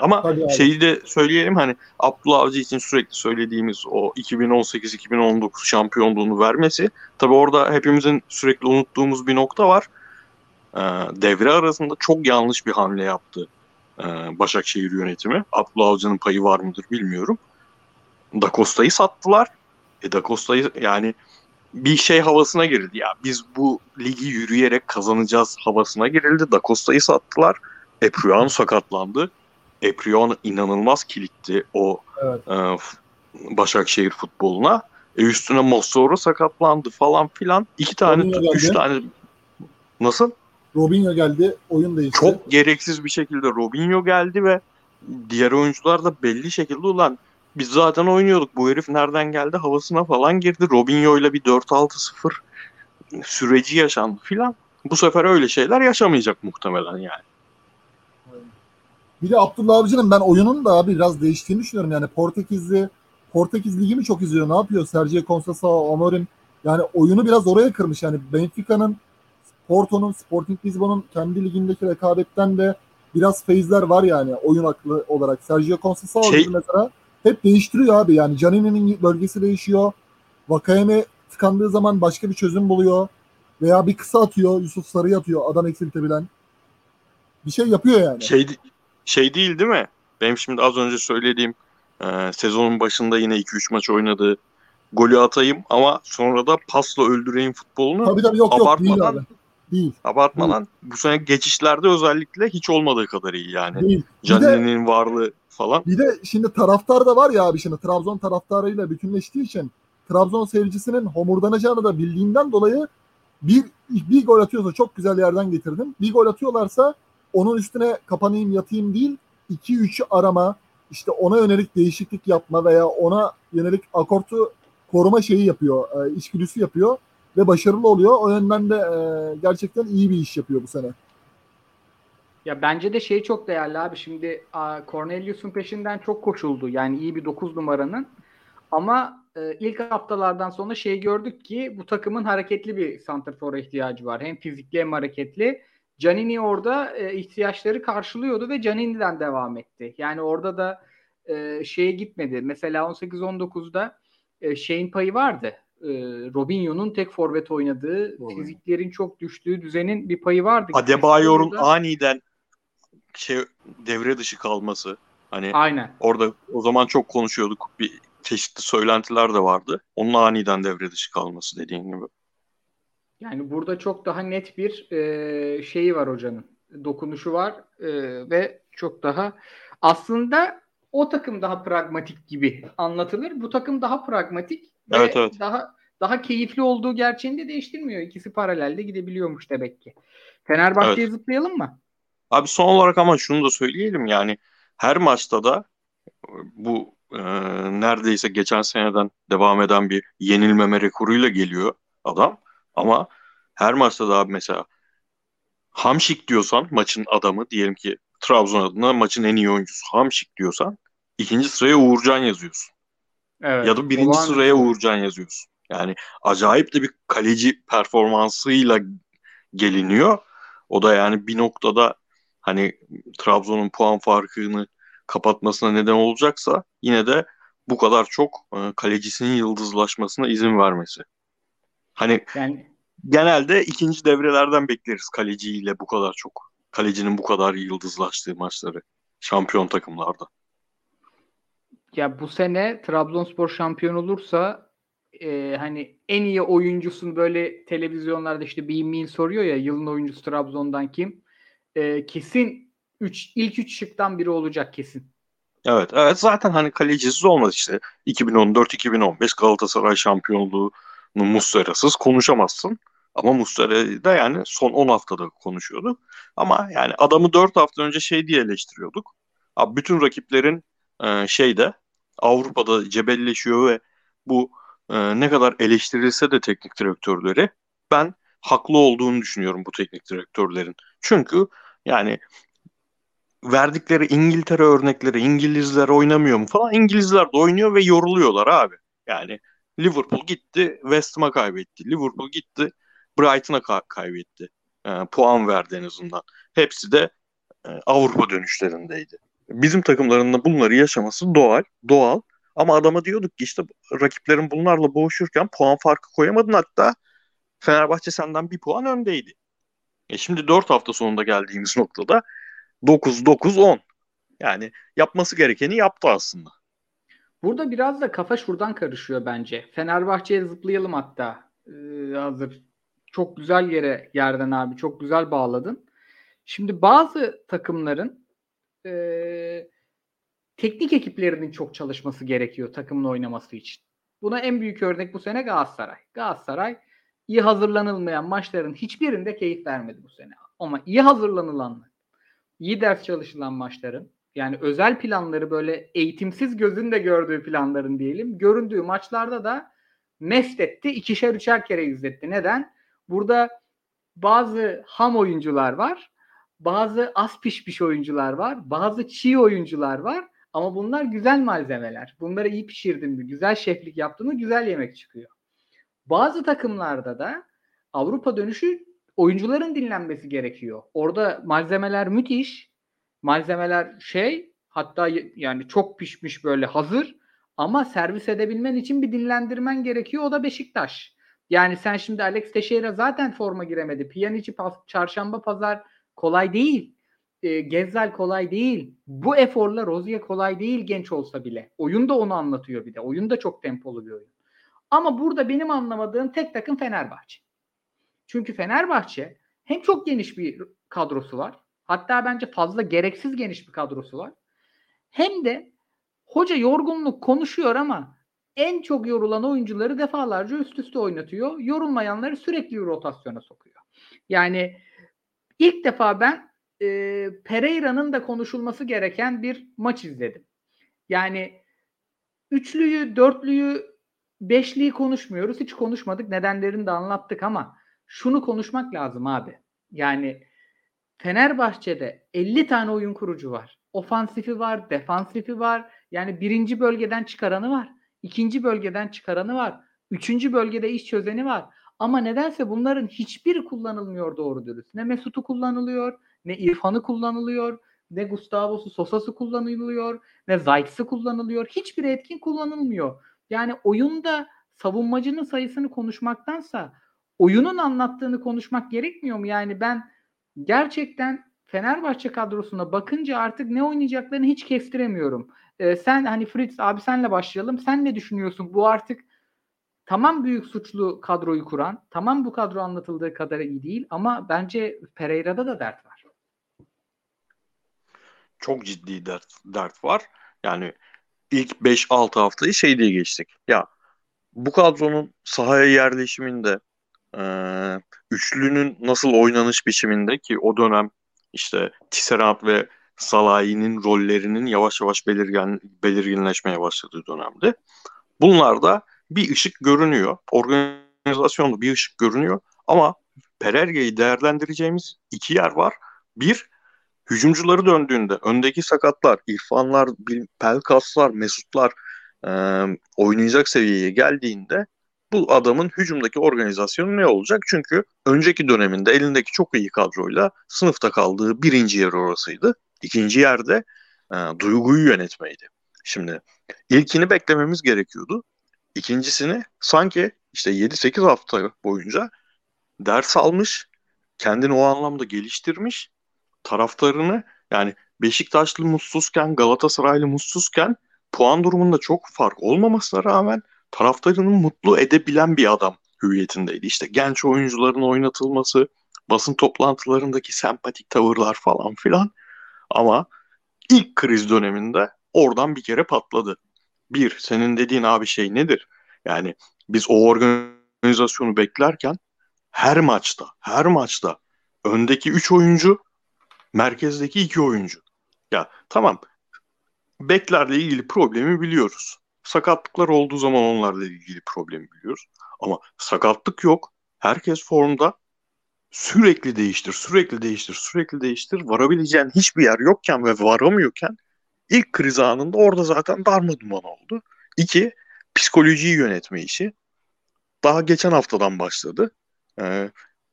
Ama şeyi de söyleyelim hani Abdullah Avcı için sürekli söylediğimiz o 2018-2019 şampiyonluğunu vermesi. Tabi orada hepimizin sürekli unuttuğumuz bir nokta var. Ee, devre arasında çok yanlış bir hamle yaptı ee, Başakşehir yönetimi. Abdullah Avcı'nın payı var mıdır bilmiyorum. Da Costa'yı sattılar. E Da Costa'yı yani bir şey havasına girildi. Ya biz bu ligi yürüyerek kazanacağız havasına girildi. Da Costa'yı sattılar. Epriano sakatlandı. Epriano inanılmaz kilitti o evet. e, Başakşehir futboluna. E üstüne Mossoro sakatlandı falan filan. İki tane, Robinho üç geldi. tane nasıl? Robinho geldi, oyun değişti. Çok gereksiz bir şekilde Robinho geldi ve diğer oyuncular da belli şekilde ulan biz zaten oynuyorduk. Bu herif nereden geldi havasına falan girdi. Robinho ile bir 4-6-0 süreci yaşandı filan. Bu sefer öyle şeyler yaşamayacak muhtemelen yani. Bir de Abdullah Avcı'nın ben oyunun da abi biraz değiştiğini düşünüyorum. Yani Portekizli Portekiz Ligi mi çok izliyor? Ne yapıyor? Sergio Conceição, Amorim yani oyunu biraz oraya kırmış. Yani Benfica'nın Porto'nun, Sporting Lisbon'un kendi ligindeki rekabetten de biraz feyizler var yani oyun aklı olarak. Sergio Conceição şey... mesela hep değiştiriyor abi. Yani Canini'nin bölgesi değişiyor. Vakayeme tıkandığı zaman başka bir çözüm buluyor. Veya bir kısa atıyor. Yusuf Sarı'yı atıyor. Adam eksiltebilen. Bir şey yapıyor yani. Şey, şey değil değil mi? Benim şimdi az önce söylediğim e, sezonun başında yine 2-3 maç oynadı. Golü atayım ama sonra da pasla öldüreyim futbolunu. Tabii tabii yok yok değil abi. Değil. Abartmadan değil. bu sene geçişlerde özellikle hiç olmadığı kadar iyi yani. Değil. Canini'nin varlığı falan. Bir de şimdi taraftar da var ya abi şimdi Trabzon taraftarıyla bütünleştiği için Trabzon seyircisinin homurdanacağını da bildiğinden dolayı bir bir gol atıyorsa çok güzel yerden getirdim. Bir gol atıyorlarsa onun üstüne kapanayım yatayım değil 2-3'ü arama işte ona yönelik değişiklik yapma veya ona yönelik akortu koruma şeyi yapıyor. E, içgüdüsü yapıyor ve başarılı oluyor. O yönden de e, gerçekten iyi bir iş yapıyor bu sene. Ya bence de şey çok değerli abi. Şimdi Cornelius'un peşinden çok koşuldu. Yani iyi bir 9 numaranın. Ama e, ilk haftalardan sonra şey gördük ki bu takımın hareketli bir santrfora ihtiyacı var. Hem fizikli hem hareketli. Canini orada e, ihtiyaçları karşılıyordu ve Canini'den devam etti. Yani orada da e, şeye gitmedi. Mesela 18-19'da e, şeyin payı vardı. E, Robinho'nun tek forvet oynadığı, Doğru. fiziklerin çok düştüğü düzenin bir payı vardı. Adebayor'un aniden şey devre dışı kalması. Hani Aynen. orada o zaman çok konuşuyorduk. Bir çeşitli söylentiler de vardı. Onun aniden devre dışı kalması dediğin gibi. Yani burada çok daha net bir e, şeyi var hocanın. Dokunuşu var e, ve çok daha aslında o takım daha pragmatik gibi anlatılır. Bu takım daha pragmatik evet, ve evet. daha daha keyifli olduğu gerçeğini de değiştirmiyor. İkisi paralelde gidebiliyormuş demek ki. Fenerbahçe'ye evet. zıplayalım mı? Abi son olarak ama şunu da söyleyelim yani her maçta da bu e, neredeyse geçen seneden devam eden bir yenilmeme rekoruyla geliyor adam. Ama her maçta da abi mesela Hamşik diyorsan maçın adamı diyelim ki Trabzon adına maçın en iyi oyuncusu Hamşik diyorsan ikinci sıraya Uğurcan yazıyorsun. Evet, ya da birinci sıraya Uğurcan yazıyorsun. Yani acayip de bir kaleci performansıyla geliniyor. O da yani bir noktada hani Trabzon'un puan farkını kapatmasına neden olacaksa yine de bu kadar çok e, kalecisinin yıldızlaşmasına izin vermesi. Hani yani... genelde ikinci devrelerden bekleriz kaleciyle bu kadar çok. Kalecinin bu kadar yıldızlaştığı maçları şampiyon takımlarda. Ya bu sene Trabzonspor şampiyon olursa e, hani en iyi oyuncusun böyle televizyonlarda işte bir min soruyor ya yılın oyuncusu Trabzon'dan kim? E, kesin üç, ilk üç şıktan biri olacak kesin. Evet, evet zaten hani kalecisiz olmaz işte. 2014-2015 Galatasaray şampiyonluğunu Muslera'sız konuşamazsın. Ama Muslera da yani son 10 haftada konuşuyordu. Ama yani adamı 4 hafta önce şey diye eleştiriyorduk. Abi bütün rakiplerin e, şeyde Avrupa'da cebelleşiyor ve bu e, ne kadar eleştirilse de teknik direktörleri ben haklı olduğunu düşünüyorum bu teknik direktörlerin. Çünkü yani verdikleri İngiltere örnekleri İngilizler oynamıyor mu falan İngilizler de oynuyor ve yoruluyorlar abi. Yani Liverpool gitti West Ham'a kaybetti. Liverpool gitti Brighton'a ka- kaybetti. E, puan verdi en azından. Hepsi de e, Avrupa dönüşlerindeydi. Bizim takımlarında bunları yaşaması doğal, doğal. Ama adama diyorduk ki işte rakiplerin bunlarla boğuşurken puan farkı koyamadın hatta Fenerbahçe senden bir puan öndeydi. E şimdi 4 hafta sonunda geldiğimiz noktada 9-9-10. Yani yapması gerekeni yaptı aslında. Burada biraz da kafa şuradan karışıyor bence. Fenerbahçe'ye zıplayalım hatta. Ee, hazır. Çok güzel yere yerden abi. Çok güzel bağladın. Şimdi bazı takımların e, teknik ekiplerinin çok çalışması gerekiyor takımın oynaması için. Buna en büyük örnek bu sene Galatasaray. Galatasaray iyi hazırlanılmayan maçların hiçbirinde keyif vermedi bu sene. Ama iyi hazırlanılan, iyi ders çalışılan maçların yani özel planları böyle eğitimsiz gözün de gördüğü planların diyelim göründüğü maçlarda da mest etti. ikişer üçer kere izletti. Neden? Burada bazı ham oyuncular var. Bazı az pişmiş oyuncular var. Bazı çiğ oyuncular var. Ama bunlar güzel malzemeler. Bunları iyi pişirdin mi, güzel şeflik yaptın mı güzel yemek çıkıyor. Bazı takımlarda da Avrupa dönüşü oyuncuların dinlenmesi gerekiyor. Orada malzemeler müthiş. Malzemeler şey hatta yani çok pişmiş böyle hazır ama servis edebilmen için bir dinlendirmen gerekiyor. O da Beşiktaş. Yani sen şimdi Alex Teixeira zaten forma giremedi. Pjanic çarşamba pazar kolay değil. E, Gezzal kolay değil. Bu eforla Rozier kolay değil genç olsa bile. Oyun da onu anlatıyor bir de. Oyun da çok tempolu bir oyun. Ama burada benim anlamadığım tek takım Fenerbahçe. Çünkü Fenerbahçe hem çok geniş bir kadrosu var. Hatta bence fazla gereksiz geniş bir kadrosu var. Hem de hoca yorgunluk konuşuyor ama en çok yorulan oyuncuları defalarca üst üste oynatıyor. Yorulmayanları sürekli rotasyona sokuyor. Yani ilk defa ben e, Pereira'nın da konuşulması gereken bir maç izledim. Yani üçlüyü, dörtlüyü, beşliyi konuşmuyoruz. Hiç konuşmadık. Nedenlerini de anlattık ama şunu konuşmak lazım abi. Yani Fenerbahçe'de 50 tane oyun kurucu var. Ofansifi var, defansifi var. Yani birinci bölgeden çıkaranı var. İkinci bölgeden çıkaranı var. Üçüncü bölgede iş çözeni var. Ama nedense bunların hiçbiri kullanılmıyor doğru dürüst. Ne Mesut'u kullanılıyor, ne İrfan'ı kullanılıyor, ne Gustavo'su, Sosa'sı kullanılıyor, ne Zayt'sı kullanılıyor. Hiçbir etkin kullanılmıyor. Yani oyunda savunmacının sayısını konuşmaktansa oyunun anlattığını konuşmak gerekmiyor mu? Yani ben gerçekten Fenerbahçe kadrosuna bakınca artık ne oynayacaklarını hiç kestiremiyorum. Ee, sen hani Fritz abi senle başlayalım. Sen ne düşünüyorsun? Bu artık tamam büyük suçlu kadroyu kuran, tamam bu kadro anlatıldığı kadar iyi değil ama bence Pereira'da da dert var. Çok ciddi dert, dert var. Yani ilk 5-6 haftayı şey diye geçtik. Ya bu kadronun sahaya yerleşiminde e, üçlünün nasıl oynanış biçiminde ki o dönem işte Tisserand ve Salahi'nin rollerinin yavaş yavaş belirgen, belirginleşmeye başladığı dönemde. Bunlarda bir ışık görünüyor. Organizasyonda bir ışık görünüyor. Ama Pererge'yi değerlendireceğimiz iki yer var. Bir, hücumcuları döndüğünde öndeki sakatlar, İrfanlar, Pelkaslar, Mesutlar e, oynayacak seviyeye geldiğinde bu adamın hücumdaki organizasyonu ne olacak? Çünkü önceki döneminde elindeki çok iyi kadroyla sınıfta kaldığı birinci yer orasıydı. İkinci yerde e, duyguyu yönetmeydi. Şimdi ilkini beklememiz gerekiyordu. İkincisini sanki işte 7-8 hafta boyunca ders almış, kendini o anlamda geliştirmiş, taraftarını yani Beşiktaşlı mutsuzken, Galatasaraylı mutsuzken puan durumunda çok fark olmamasına rağmen taraftarını mutlu edebilen bir adam hüviyetindeydi. İşte genç oyuncuların oynatılması, basın toplantılarındaki sempatik tavırlar falan filan. Ama ilk kriz döneminde oradan bir kere patladı. Bir, senin dediğin abi şey nedir? Yani biz o organizasyonu beklerken her maçta, her maçta öndeki 3 oyuncu, merkezdeki 2 oyuncu. Ya tamam, beklerle ilgili problemi biliyoruz. Sakatlıklar olduğu zaman onlarla ilgili problemi biliyoruz. Ama sakatlık yok. Herkes formda. Sürekli değiştir, sürekli değiştir, sürekli değiştir. Varabileceğin hiçbir yer yokken ve varamıyorken ilk kriz anında orada zaten darma duman oldu. İki, psikolojiyi yönetme işi. Daha geçen haftadan başladı. Ee,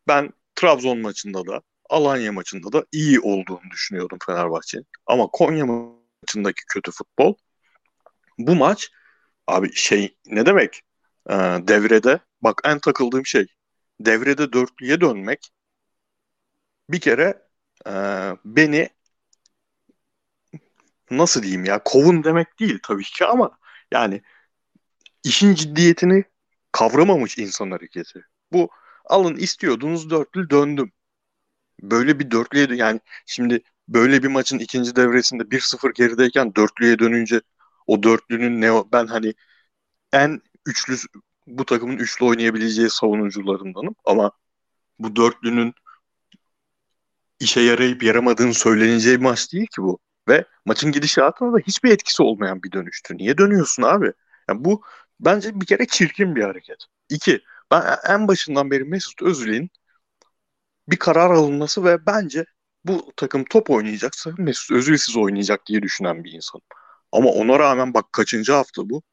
ben Trabzon maçında da Alanya maçında da iyi olduğunu düşünüyordum Fenerbahçe'nin. Ama Konya maçındaki kötü futbol bu maç abi şey ne demek ee, devrede bak en takıldığım şey devrede dörtlüye dönmek bir kere e, beni nasıl diyeyim ya kovun demek değil tabii ki ama yani işin ciddiyetini kavramamış insan hareketi. Bu alın istiyordunuz dörtlü döndüm. Böyle bir dörtlüye yani şimdi böyle bir maçın ikinci devresinde 1-0 gerideyken dörtlüye dönünce o dörtlünün ne ben hani en üçlü bu takımın üçlü oynayabileceği savunucularındanım ama bu dörtlünün işe yarayıp yaramadığını söyleneceği maç değil ki bu. Ve maçın gidişatına da hiçbir etkisi olmayan bir dönüştü. Niye dönüyorsun abi? Yani bu bence bir kere çirkin bir hareket. İki, ben en başından beri Mesut Özil'in bir karar alınması ve bence bu takım top oynayacaksa Mesut Özil'siz oynayacak diye düşünen bir insanım. Ama ona rağmen bak kaçıncı hafta bu.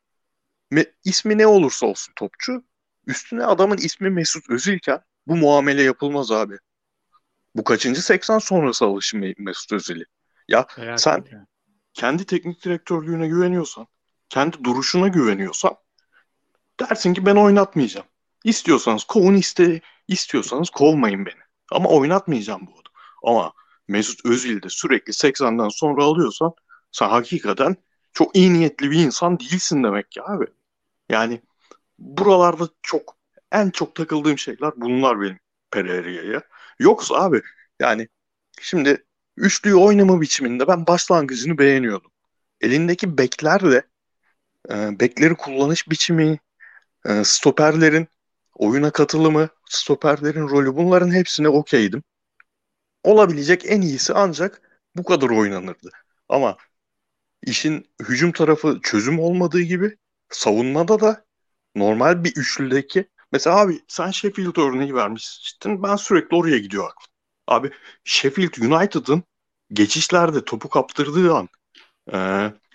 Me, ismi ne olursa olsun topçu. Üstüne adamın ismi Mesut Özil'ken bu muamele yapılmaz abi. Bu kaçıncı 80 sonrası alışım Mesut Özil'i. Ya evet, sen evet. kendi teknik direktörlüğüne güveniyorsan, kendi duruşuna güveniyorsan dersin ki ben oynatmayacağım. İstiyorsanız kovun iste, istiyorsanız kovmayın beni. Ama oynatmayacağım bu adamı. Ama Mesut Özil de sürekli 80'den sonra alıyorsan sen hakikaten çok iyi niyetli bir insan değilsin demek ki abi. Yani buralarda çok en çok takıldığım şeyler bunlar benim Pereira'ya. Yoksa abi yani şimdi üçlüyü oynama biçiminde ben başlangıcını beğeniyordum. Elindeki beklerle e, bekleri kullanış biçimi, e, stoperlerin oyuna katılımı, stoperlerin rolü bunların hepsine okeydim. Olabilecek en iyisi ancak bu kadar oynanırdı. Ama işin hücum tarafı çözüm olmadığı gibi savunmada da normal bir üçlüdeki mesela abi sen Sheffield örneği vermiştin ben sürekli oraya gidiyor aklım. Abi Sheffield United'ın geçişlerde topu kaptırdığı an e,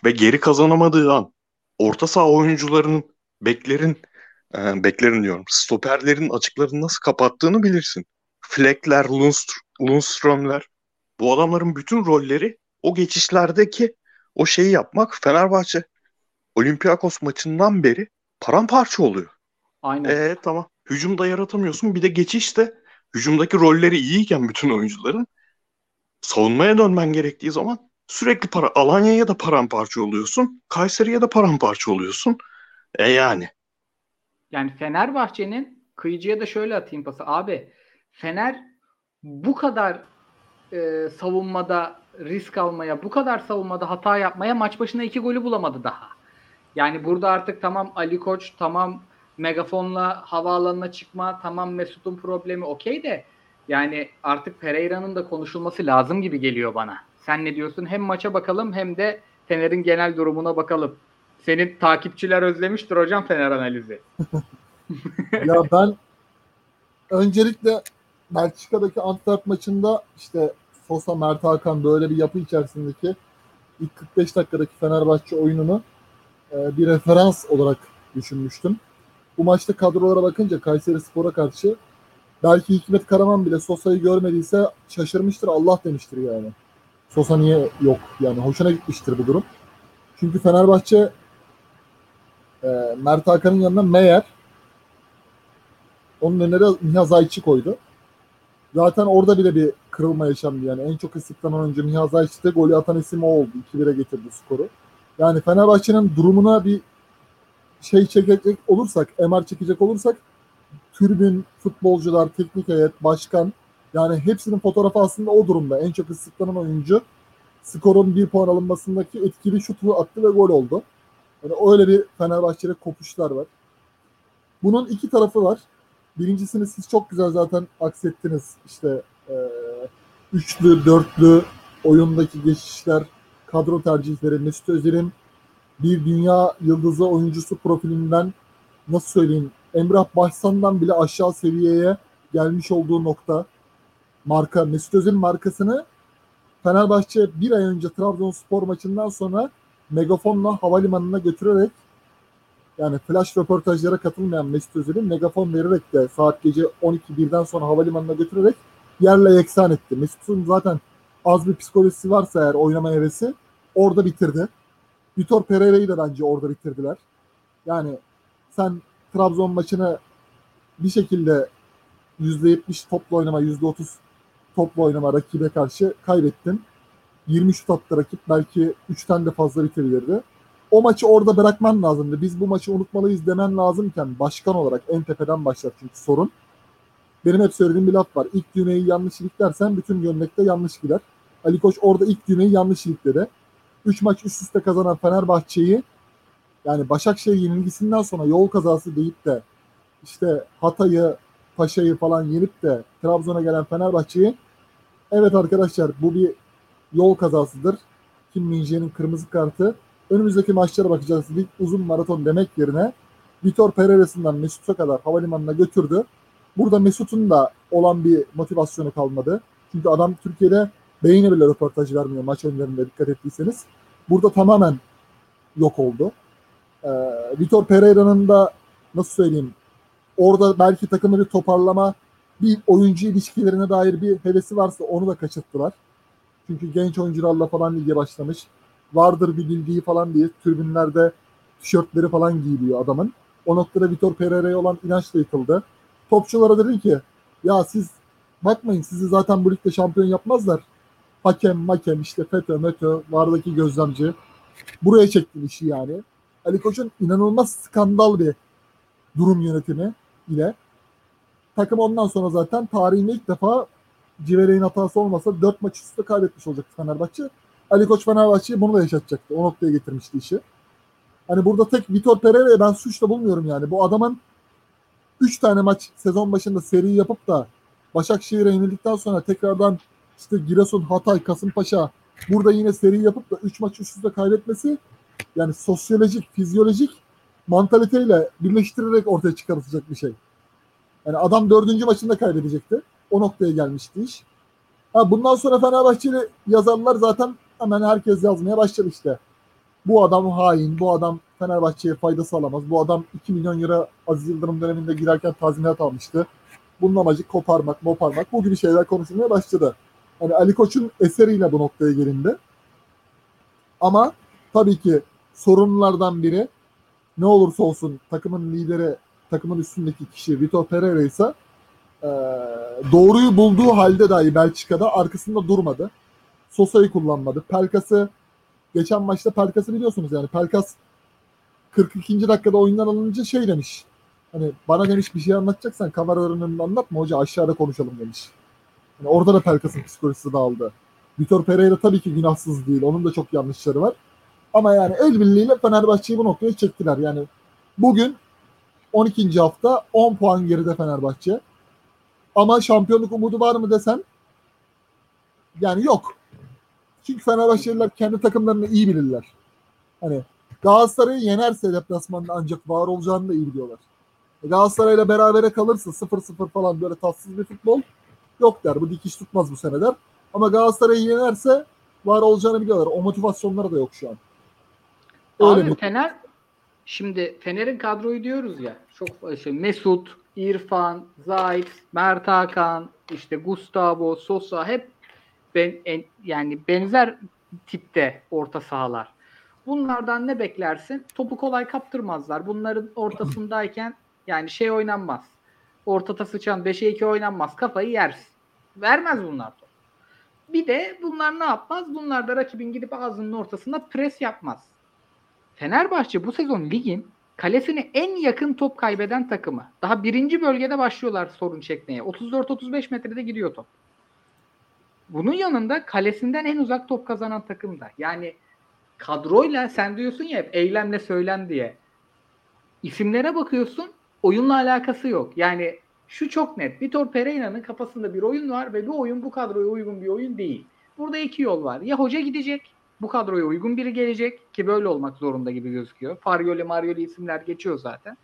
ve geri kazanamadığı an orta saha oyuncularının beklerin e, beklerin diyorum stoperlerin açıklarını nasıl kapattığını bilirsin. Fleckler, Lundstr Lundströmler bu adamların bütün rolleri o geçişlerdeki o şeyi yapmak Fenerbahçe Olympiakos maçından beri paramparça oluyor. Aynen. Ee, tamam. Hücumda yaratamıyorsun. Bir de geçişte hücumdaki rolleri iyiyken bütün oyuncuların savunmaya dönmen gerektiği zaman sürekli para Alanya'ya da paramparça oluyorsun. Kayseri'ye de paramparça oluyorsun. E yani. Yani Fenerbahçe'nin kıyıcıya da şöyle atayım pası. Abi Fener bu kadar e, savunmada risk almaya, bu kadar savunmada hata yapmaya maç başına iki golü bulamadı daha. Yani burada artık tamam Ali Koç, tamam megafonla havaalanına çıkma, tamam Mesut'un problemi okey de yani artık Pereira'nın da konuşulması lazım gibi geliyor bana. Sen ne diyorsun? Hem maça bakalım hem de Fener'in genel durumuna bakalım. Senin takipçiler özlemiştir hocam Fener analizi. ya ben öncelikle Belçika'daki Antwerp maçında işte Sosa, Mert Hakan böyle bir yapı içerisindeki ilk 45 dakikadaki Fenerbahçe oyununu e, bir referans olarak düşünmüştüm. Bu maçta kadrolara bakınca Kayseri Spor'a karşı belki Hikmet Karaman bile Sosa'yı görmediyse şaşırmıştır Allah demiştir yani. Sosa niye yok? Yani hoşuna gitmiştir bu durum. Çünkü Fenerbahçe e, Mert Hakan'ın yanına Meyer onun önüne de Nihat Ayçi koydu. Zaten orada bile bir kırılma yaşandı yani. En çok ıslıklanan oyuncu Nihat Ayçi'de golü atan isim o oldu. 2-1'e getirdi skoru. Yani Fenerbahçe'nin durumuna bir şey çekecek olursak, MR çekecek olursak tribün, futbolcular, teknik heyet, başkan yani hepsinin fotoğrafı aslında o durumda. En çok ıslıklanan oyuncu skorun bir puan alınmasındaki etkili şutu attı ve gol oldu. Yani öyle bir Fenerbahçe'de kopuşlar var. Bunun iki tarafı var. Birincisini siz çok güzel zaten aksettiniz. İşte e, üçlü, dörtlü oyundaki geçişler, kadro tercihleri, Mesut Özil'in bir dünya yıldızı oyuncusu profilinden nasıl söyleyeyim? Emrah Başsan'dan bile aşağı seviyeye gelmiş olduğu nokta. Marka Mesut Özil markasını Fenerbahçe bir ay önce Trabzonspor maçından sonra megafonla havalimanına götürerek yani flash röportajlara katılmayan Mesut Özil'in megafon vererek de saat gece 12-1'den sonra havalimanına götürerek yerle yeksan etti. Mesut'un zaten az bir psikolojisi varsa eğer oynama hevesi orada bitirdi. Vitor Pereira'yı da bence orada bitirdiler. Yani sen Trabzon maçını bir şekilde %70 topla oynama, %30 topla oynama rakibe karşı kaybettin. 20 şut rakip. Belki 3'ten de fazla bitirilirdi. O maçı orada bırakman lazımdı. Biz bu maçı unutmalıyız demen lazımken başkan olarak en tepeden başlar çünkü sorun. Benim hep söylediğim bir laf var. İlk düğmeyi yanlış iliklersen bütün gömlekte yanlış gider. Ali Koç orada ilk düğmeyi yanlış ilikledi. 3 maç üst üste kazanan Fenerbahçe'yi yani Başakşehir yenilgisinden sonra yol kazası deyip de işte Hatay'ı, Paşa'yı falan yenip de Trabzon'a gelen Fenerbahçe'yi evet arkadaşlar bu bir yol kazasıdır. Kim Minje'nin kırmızı kartı. Önümüzdeki maçlara bakacağız. Lig uzun maraton demek yerine Vitor Pereira'sından Mesut'a kadar havalimanına götürdü. Burada Mesut'un da olan bir motivasyonu kalmadı. Çünkü adam Türkiye'de beyine bile röportaj vermiyor maç önlerinde dikkat ettiyseniz. Burada tamamen yok oldu. Ee, Vitor Pereira'nın da nasıl söyleyeyim orada belki takımı bir toparlama bir oyuncu ilişkilerine dair bir hevesi varsa onu da kaçırttılar. Çünkü genç oyuncularla falan lige başlamış. Vardır bir bildiği falan diye tribünlerde tişörtleri falan giyiliyor adamın. O noktada Vitor Pereira'ya olan inanç da yıkıldı. Topçulara dedi ki ya siz bakmayın sizi zaten bu ligde şampiyon yapmazlar. Hakem, makem işte FETÖ, METÖ, vardaki gözlemci. Buraya çekti işi yani. Ali Koç'un inanılmaz skandal bir durum yönetimi ile takım ondan sonra zaten tarihinde ilk defa Civelek'in hatası olmasa 4 maç üstte kaybetmiş olacaktı Fenerbahçe. Ali Koç Fenerbahçe'yi bunu da yaşatacaktı. O noktaya getirmişti işi. Hani burada tek Vitor Pereira'yı ben suçla bulmuyorum yani. Bu adamın 3 tane maç sezon başında seri yapıp da Başakşehir'e yenildikten sonra tekrardan işte Giresun, Hatay, Kasımpaşa burada yine seri yapıp da 3 maç üst üste kaybetmesi yani sosyolojik, fizyolojik mantaliteyle birleştirerek ortaya çıkartacak bir şey. Yani adam dördüncü maçında kaybedecekti. O noktaya gelmişti iş. Ha, bundan sonra Fenerbahçeli yazarlar zaten hemen herkes yazmaya başladı işte. Bu adam hain, bu adam Fenerbahçe'ye fayda sağlamaz. Bu adam 2 milyon euro Aziz Yıldırım döneminde girerken tazminat almıştı. Bunun amacı koparmak, moparmak. Bu gibi şeyler konuşulmaya başladı. Hani Ali Koç'un eseriyle bu noktaya gelindi. Ama tabii ki sorunlardan biri ne olursa olsun takımın lideri, takımın üstündeki kişi Vitor Pereira ise e, doğruyu bulduğu halde dahi Belçika'da arkasında durmadı. Sosa'yı kullanmadı. Pelkas'ı geçen maçta Pelkas'ı biliyorsunuz yani Pelkas 42. dakikada oyundan alınınca şey demiş. Hani bana demiş bir şey anlatacaksan kamera önünde anlatma hoca aşağıda konuşalım demiş. Yani orada da Pelkas'ın psikolojisi dağıldı. Vitor Pereira tabii ki günahsız değil. Onun da çok yanlışları var. Ama yani el birliğiyle Fenerbahçe'yi bu noktaya çektiler. Yani bugün 12. hafta 10 puan geride Fenerbahçe. Ama şampiyonluk umudu var mı desen yani yok. Çünkü Fenerbahçeliler kendi takımlarını iyi bilirler. Hani Galatasaray'ı yenerse deplasmanda ancak var olacağını da iyi biliyorlar. Galatasaray'la berabere kalırsa 0-0 falan böyle tatsız bir futbol yok der. Bu dikiş tutmaz bu sene der. Ama Galatasaray'ı yenerse var olacağını biliyorlar. O motivasyonları da yok şu an. Öyle Abi bir... Fener şimdi Fener'in kadroyu diyoruz ya. Çok şey, Mesut, İrfan, Zayt, Mert Hakan, işte Gustavo, Sosa hep ben, en, yani benzer tipte orta sahalar. Bunlardan ne beklersin? Topu kolay kaptırmazlar. Bunların ortasındayken yani şey oynanmaz. Ortada sıçan 5'e 2 oynanmaz. Kafayı yersin. Vermez bunlar top. Bir de bunlar ne yapmaz? Bunlar da rakibin gidip ağzının ortasında pres yapmaz. Fenerbahçe bu sezon ligin kalesine en yakın top kaybeden takımı. Daha birinci bölgede başlıyorlar sorun çekmeye. 34-35 metrede gidiyor top. Bunun yanında kalesinden en uzak top kazanan takım da. Yani kadroyla sen diyorsun ya hep eylemle söylem diye. İsimlere bakıyorsun oyunla alakası yok. Yani şu çok net. Vitor Pereira'nın kafasında bir oyun var ve bu oyun bu kadroya uygun bir oyun değil. Burada iki yol var. Ya hoca gidecek, bu kadroya uygun biri gelecek ki böyle olmak zorunda gibi gözüküyor. Farioli, Marioli isimler geçiyor zaten.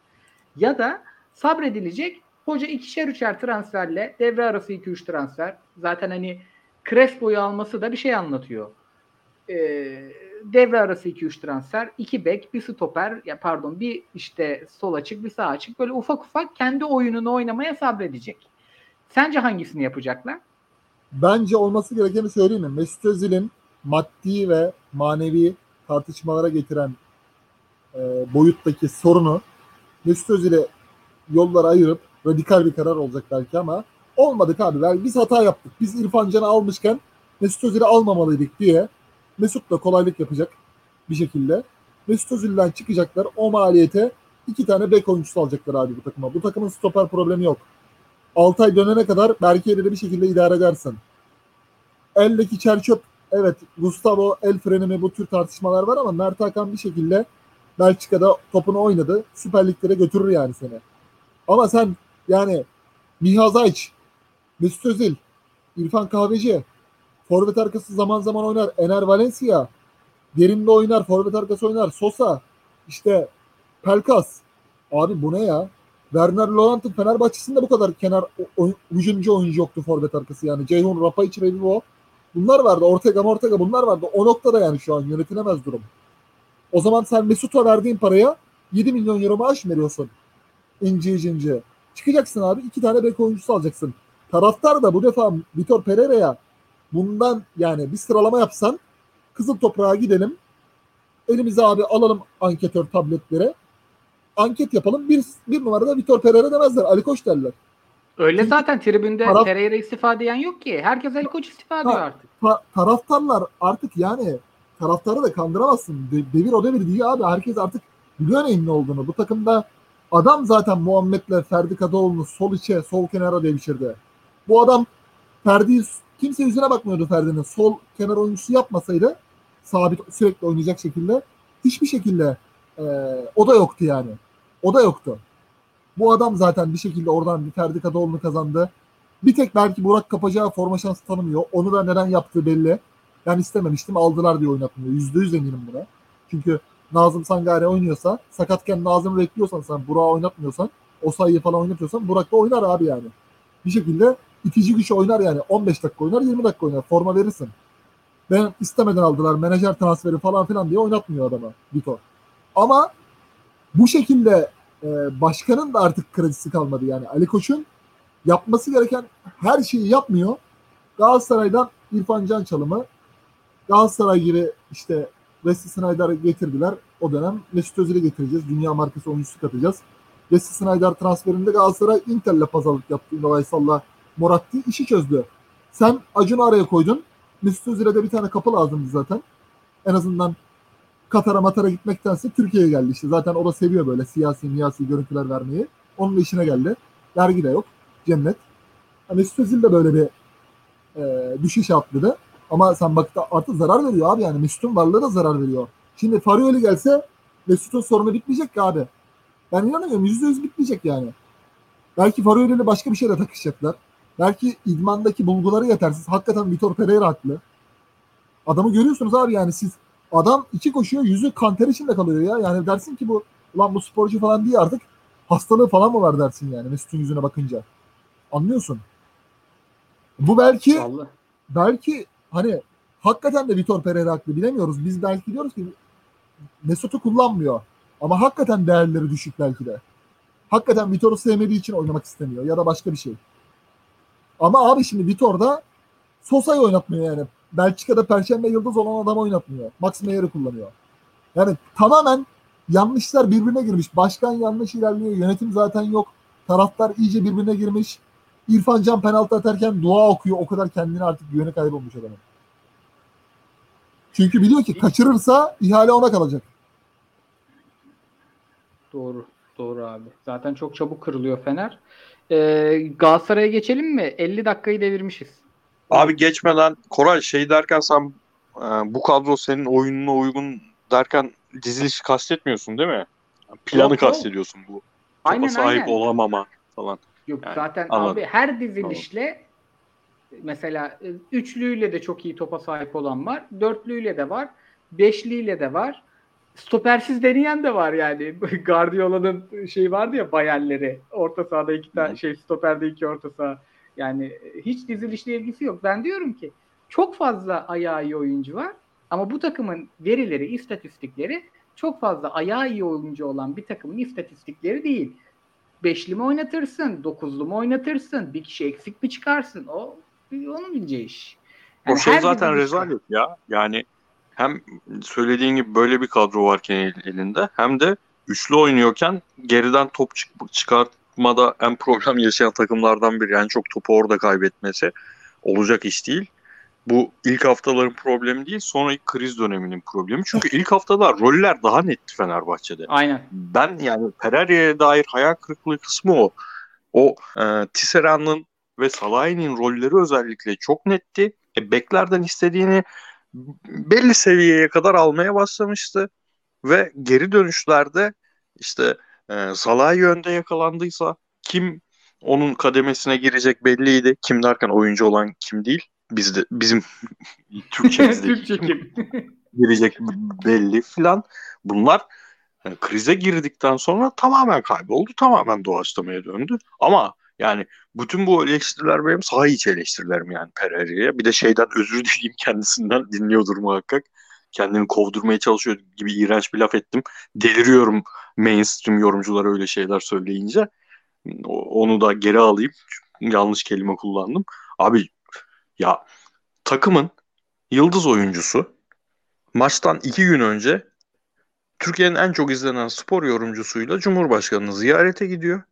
Ya da sabredilecek. Hoca ikişer üçer transferle devre arası 2-3 transfer. Zaten hani Crespo'yu alması da bir şey anlatıyor. Ee, devre arası 2-3 transfer, 2 bek, bir stoper, ya pardon bir işte sol açık, bir sağ açık. Böyle ufak ufak kendi oyununu oynamaya sabredecek. Sence hangisini yapacaklar? Bence olması gerekeni söyleyeyim mi? Mesut Özil'in maddi ve manevi tartışmalara getiren e, boyuttaki sorunu Mesut Özil'e yollara ayırıp radikal bir karar olacak belki ama olmadık abi. Yani biz hata yaptık. Biz İrfan Can'ı almışken Mesut Özil'i almamalıydık diye Mesut da kolaylık yapacak bir şekilde. Mesut Özil'den çıkacaklar. O maliyete iki tane bek oyuncusu alacaklar abi bu takıma. Bu takımın stoper problemi yok. Altay dönene kadar belki elini bir şekilde idare edersin. Eldeki çerçöp evet Gustavo el freni mi bu tür tartışmalar var ama Mert Hakan bir şekilde Belçika'da topunu oynadı. Süper Liglere götürür yani seni. Ama sen yani Miha Zayç, Mesut Özil, İrfan Kahveci, forvet arkası zaman zaman oynar. Ener Valencia, derinde oynar, forvet arkası oynar. Sosa, işte Pelkas. Abi bu ne ya? Werner Lorant'ın Fenerbahçe'sinde bu kadar kenar oyun, hücumcu oyuncu yoktu forvet arkası yani. Ceyhun, Rapaiç, Revivo. Bunlar vardı. Ortega, Ortega bunlar vardı. O noktada yani şu an yönetilemez durum. O zaman sen Mesut'a verdiğin paraya 7 milyon euro maaş veriyorsun? İnci inci. Çıkacaksın abi. iki tane bek oyuncusu alacaksın. Taraftar da bu defa Vitor Pereira'ya bundan yani bir sıralama yapsan Kızıl Toprağa gidelim. Elimize abi alalım anketör tabletlere. Anket yapalım. Bir, bir numarada Vitor Pereira demezler. Ali Koç derler. Öyle Çünkü zaten tribünde taraf- Pereira istifa diyen yok ki. Herkes Ali Koç istifa diyor artık. Ta- taraftarlar artık yani taraftarı da kandıramazsın. De- devir o devir değil abi. Herkes artık biliyor neyin ne olduğunu. Bu takımda adam zaten Muhammed'le Ferdi Kadıoğlu'nu sol içe, sol kenara devşirdi. Bu adam Ferdi'yi kimse yüzüne bakmıyordu Ferdi'nin. Sol kenar oyuncusu yapmasaydı sabit sürekli oynayacak şekilde hiçbir şekilde e, o da yoktu yani. O da yoktu. Bu adam zaten bir şekilde oradan bir Ferdi Kadıoğlu'nu kazandı. Bir tek belki Burak Kapacağı forma şansı tanımıyor. Onu da neden yaptığı belli. Ben istememiştim aldılar diye oynatmıyor. Yüzde yüz eminim buna. Çünkü Nazım Sangare oynuyorsa sakatken Nazım'ı bekliyorsan sen Burak'ı oynatmıyorsan o sayıyı falan oynatıyorsan Burak da oynar abi yani. Bir şekilde itici güç oynar yani. 15 dakika oynar 20 dakika oynar. Forma verirsin. Ben istemeden aldılar. Menajer transferi falan filan diye oynatmıyor adama Vitor. Ama bu şekilde e, başkanın da artık kredisi kalmadı yani. Ali Koç'un yapması gereken her şeyi yapmıyor. Galatasaray'dan İrfan Can çalımı Galatasaray gibi işte Wesley Snyder'ı getirdiler. O dönem Mesut Özil'i getireceğiz. Dünya markası oyuncusu katacağız. Wesley Snyder transferinde Galatasaray Inter'le pazarlık yaptı. Ünal Aysal'la Moratti işi çözdü. Sen Acun'u araya koydun. Mesut Özil'e de bir tane kapı lazımdı zaten. En azından Katar'a Matar'a gitmektense Türkiye'ye geldi işte. Zaten o da seviyor böyle siyasi miyasi görüntüler vermeyi. Onun işine geldi. Vergi de yok. Cennet. Ha, Mesut Özil de böyle bir e, düşüş atladı. Ama sen bak da artık zarar veriyor abi yani. Mesut'un varlığı da zarar veriyor. Şimdi Farioli gelse Mesut'un sorunu bitmeyecek ki abi. Ben inanıyorum yüzde yüz bitmeyecek yani. Belki Farioli'yle başka bir şeyle takışacaklar. Belki idmandaki bulguları yetersiz. Hakikaten Vitor Pereira haklı. Adamı görüyorsunuz abi yani siz adam iki koşuyor yüzü kanter içinde kalıyor ya. Yani dersin ki bu ulan bu sporcu falan değil artık hastalığı falan mı var dersin yani Mesut'un yüzüne bakınca. Anlıyorsun. Bu belki Vallahi. belki hani hakikaten de Vitor Pereira haklı bilemiyoruz. Biz belki diyoruz ki Mesut'u kullanmıyor. Ama hakikaten değerleri düşük belki de. Hakikaten Vitor'u sevmediği için oynamak istemiyor ya da başka bir şey. Ama abi şimdi Vitor'da Sosa'yı oynatmıyor yani. Belçika'da Perşembe Yıldız olan adam oynatmıyor. Max Meyer'i kullanıyor. Yani tamamen yanlışlar birbirine girmiş. Başkan yanlış ilerliyor. Yönetim zaten yok. Taraftar iyice birbirine girmiş. İrfan Can penaltı atarken dua okuyor. O kadar kendini artık güveni kaybolmuş adamın. Çünkü biliyor ki kaçırırsa ihale ona kalacak. Doğru Zaten çok çabuk kırılıyor Fener. Ee, Galatasaray'a geçelim mi? 50 dakikayı devirmişiz. Abi geçmeden Koray şey derken sen e, bu kadro senin oyununa uygun derken dizilişi kastetmiyorsun değil mi? Planı Yok, yok. kastediyorsun bu. Topa Aynen sahip aynen. olamama falan. Yok Yani, zaten anladım. abi her dizilişle mesela e, üçlüyle de çok iyi topa sahip olan var. Dörtlüyle de var. Beşliyle de var. Stopersiz deneyen de var yani. Guardiola'nın şey vardı ya bayerleri. Orta sahada iki tane şey stoperde iki orta saha. Yani e, hiç dizilişle ilgisi yok. Ben diyorum ki çok fazla ayağı iyi oyuncu var. Ama bu takımın verileri, istatistikleri çok fazla ayağı iyi oyuncu olan bir takımın istatistikleri değil. Beşli mi oynatırsın, dokuzlu mu oynatırsın, bir kişi eksik mi çıkarsın? O onun bileceği iş. O Yani şey her zaten rezalet ya. Yani hem söylediğin gibi böyle bir kadro varken el- elinde hem de üçlü oynuyorken geriden top çık- çıkartmada en problem yaşayan takımlardan biri. Yani çok topu orada kaybetmesi olacak iş değil. Bu ilk haftaların problemi değil, sonraki kriz döneminin problemi. Çünkü ilk haftalar roller daha netti Fenerbahçe'de. Aynen. Ben yani Pereira'ya dair hayal kırıklığı kısmı o. O e, Tisserand'ın ve Salah'ın rolleri özellikle çok netti. E, beklerden istediğini belli seviyeye kadar almaya başlamıştı. Ve geri dönüşlerde işte e, Salah yönde yakalandıysa kim onun kademesine girecek belliydi. Kim derken oyuncu olan kim değil. Bizde bizim Türkçemizdeki Türkçe kim? girecek belli filan. Bunlar yani krize girdikten sonra tamamen kayboldu. Tamamen doğaçlamaya döndü. Ama yani bütün bu eleştiriler benim saha içi eleştirilerim yani Pereira'ya. Bir de şeyden özür dileyeyim kendisinden dinliyordur muhakkak. Kendini kovdurmaya çalışıyor gibi iğrenç bir laf ettim. Deliriyorum mainstream yorumcular öyle şeyler söyleyince. Onu da geri alayım. Yanlış kelime kullandım. Abi ya takımın yıldız oyuncusu maçtan iki gün önce Türkiye'nin en çok izlenen spor yorumcusuyla Cumhurbaşkanı'nı ziyarete gidiyor.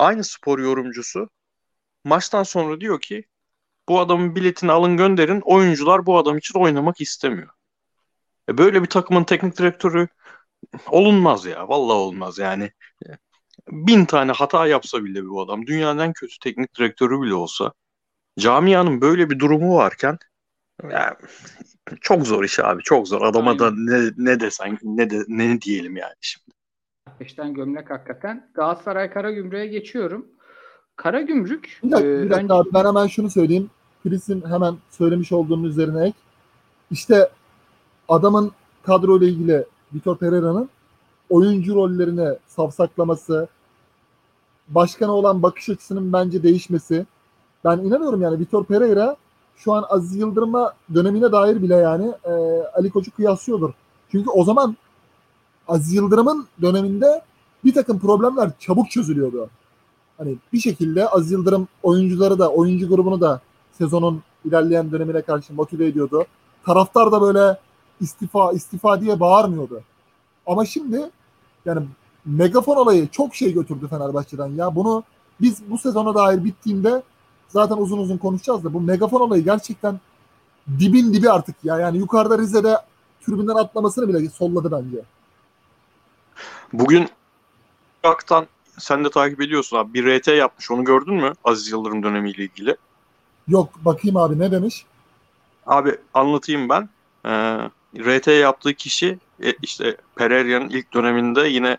Aynı spor yorumcusu maçtan sonra diyor ki bu adamın biletini alın gönderin oyuncular bu adam için oynamak istemiyor. E böyle bir takımın teknik direktörü olunmaz ya. Vallahi olmaz yani. Bin tane hata yapsa bile bu adam dünyanın en kötü teknik direktörü bile olsa camianın böyle bir durumu varken ya, çok zor iş abi çok zor. Adama da ne, ne desen ne de ne diyelim yani şimdi. Beşten gömlek hakikaten. Galatasaray Karagümrük'e geçiyorum. Karagümrük Bir dakika, e, bir dakika önce- ben hemen şunu söyleyeyim. Chris'in hemen söylemiş olduğunun üzerine ek. İşte adamın kadroyla ilgili Vitor Pereira'nın oyuncu rollerine savsaklaması, başkana olan bakış açısının bence değişmesi. Ben inanıyorum yani Vitor Pereira şu an Aziz Yıldırım'a dönemine dair bile yani e, Ali Koç'u kıyaslıyordur. Çünkü o zaman Aziz Yıldırım'ın döneminde bir takım problemler çabuk çözülüyordu. Hani bir şekilde Aziz Yıldırım oyuncuları da oyuncu grubunu da sezonun ilerleyen dönemine karşı motive ediyordu. Taraftar da böyle istifa istifa diye bağırmıyordu. Ama şimdi yani megafon olayı çok şey götürdü Fenerbahçe'den. Ya bunu biz bu sezona dair bittiğinde zaten uzun uzun konuşacağız da bu megafon olayı gerçekten dibin dibi artık ya. Yani yukarıda Rize'de tribünden atlamasını bile solladı bence. Bugün Irak'tan sen de takip ediyorsun abi. Bir RT yapmış. Onu gördün mü? Aziz Yıldırım dönemiyle ilgili. Yok bakayım abi ne demiş? Abi anlatayım ben. Ee, RT yaptığı kişi e, işte Pereira'nın ilk döneminde yine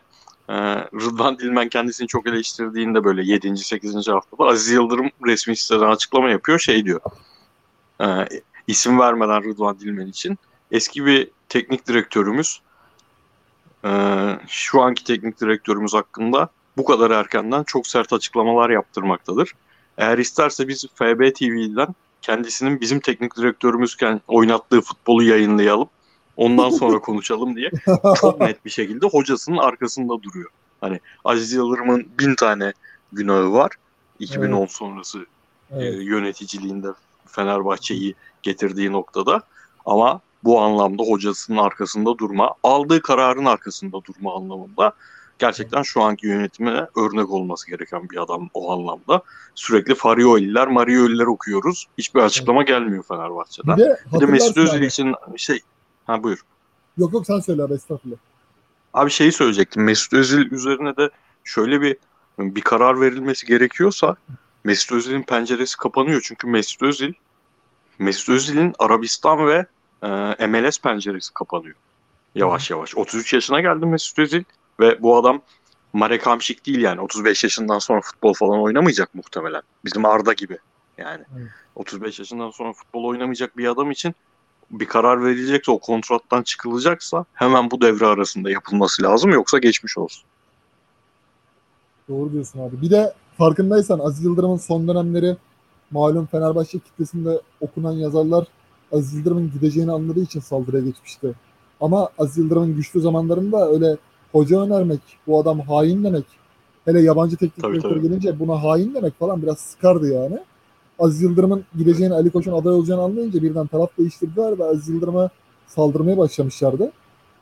e, Rıdvan Dilmen kendisini çok eleştirdiğinde böyle 7. 8. haftada Aziz Yıldırım resmi siteden açıklama yapıyor. Şey diyor. E, isim vermeden Rıdvan Dilmen için. Eski bir teknik direktörümüz şu anki teknik direktörümüz hakkında bu kadar erkenden çok sert açıklamalar yaptırmaktadır. Eğer isterse biz FB TV'den kendisinin bizim teknik direktörümüzken oynattığı futbolu yayınlayalım. Ondan sonra konuşalım diye çok net bir şekilde hocasının arkasında duruyor. Hani Aziz Yıldırım'ın bin tane günahı var. 2010 sonrası e, Evet. yöneticiliğinde Fenerbahçe'yi getirdiği noktada. Ama bu anlamda hocasının arkasında durma, aldığı kararın arkasında durma anlamında gerçekten şu anki yönetime örnek olması gereken bir adam o anlamda. Sürekli Farioli'ler, Marioli'ler okuyoruz. Hiçbir açıklama gelmiyor Fenerbahçe'den. Bir de, Bir de Mesut Özil için şey... Ha buyur. Yok yok sen söyle abi estağfurullah. Abi şeyi söyleyecektim. Mesut Özil üzerine de şöyle bir bir karar verilmesi gerekiyorsa Mesut Özil'in penceresi kapanıyor. Çünkü Mesut Özil Mesut Özil'in Arabistan ve e, MLS penceresi kapanıyor. Yavaş yavaş. 33 yaşına geldi Mesut Özil ve bu adam Marek Hamšík değil yani. 35 yaşından sonra futbol falan oynamayacak muhtemelen. Bizim Arda gibi yani. Evet. 35 yaşından sonra futbol oynamayacak bir adam için bir karar verilecekse o kontrattan çıkılacaksa hemen bu devre arasında yapılması lazım yoksa geçmiş olsun. Doğru diyorsun abi. Bir de farkındaysan Aziz Yıldırım'ın son dönemleri malum Fenerbahçe kitlesinde okunan yazarlar Aziz Yıldırım'ın gideceğini anladığı için saldırıya geçmişti. Ama Aziz Yıldırım'ın güçlü zamanlarında öyle hoca önermek, bu adam hain demek, hele yabancı teknik direktör gelince buna hain demek falan biraz sıkardı yani. Aziz Yıldırım'ın gideceğini, Ali Koç'un aday olacağını anlayınca birden taraf değiştirdiler ve Aziz Yıldırım'a saldırmaya başlamışlardı.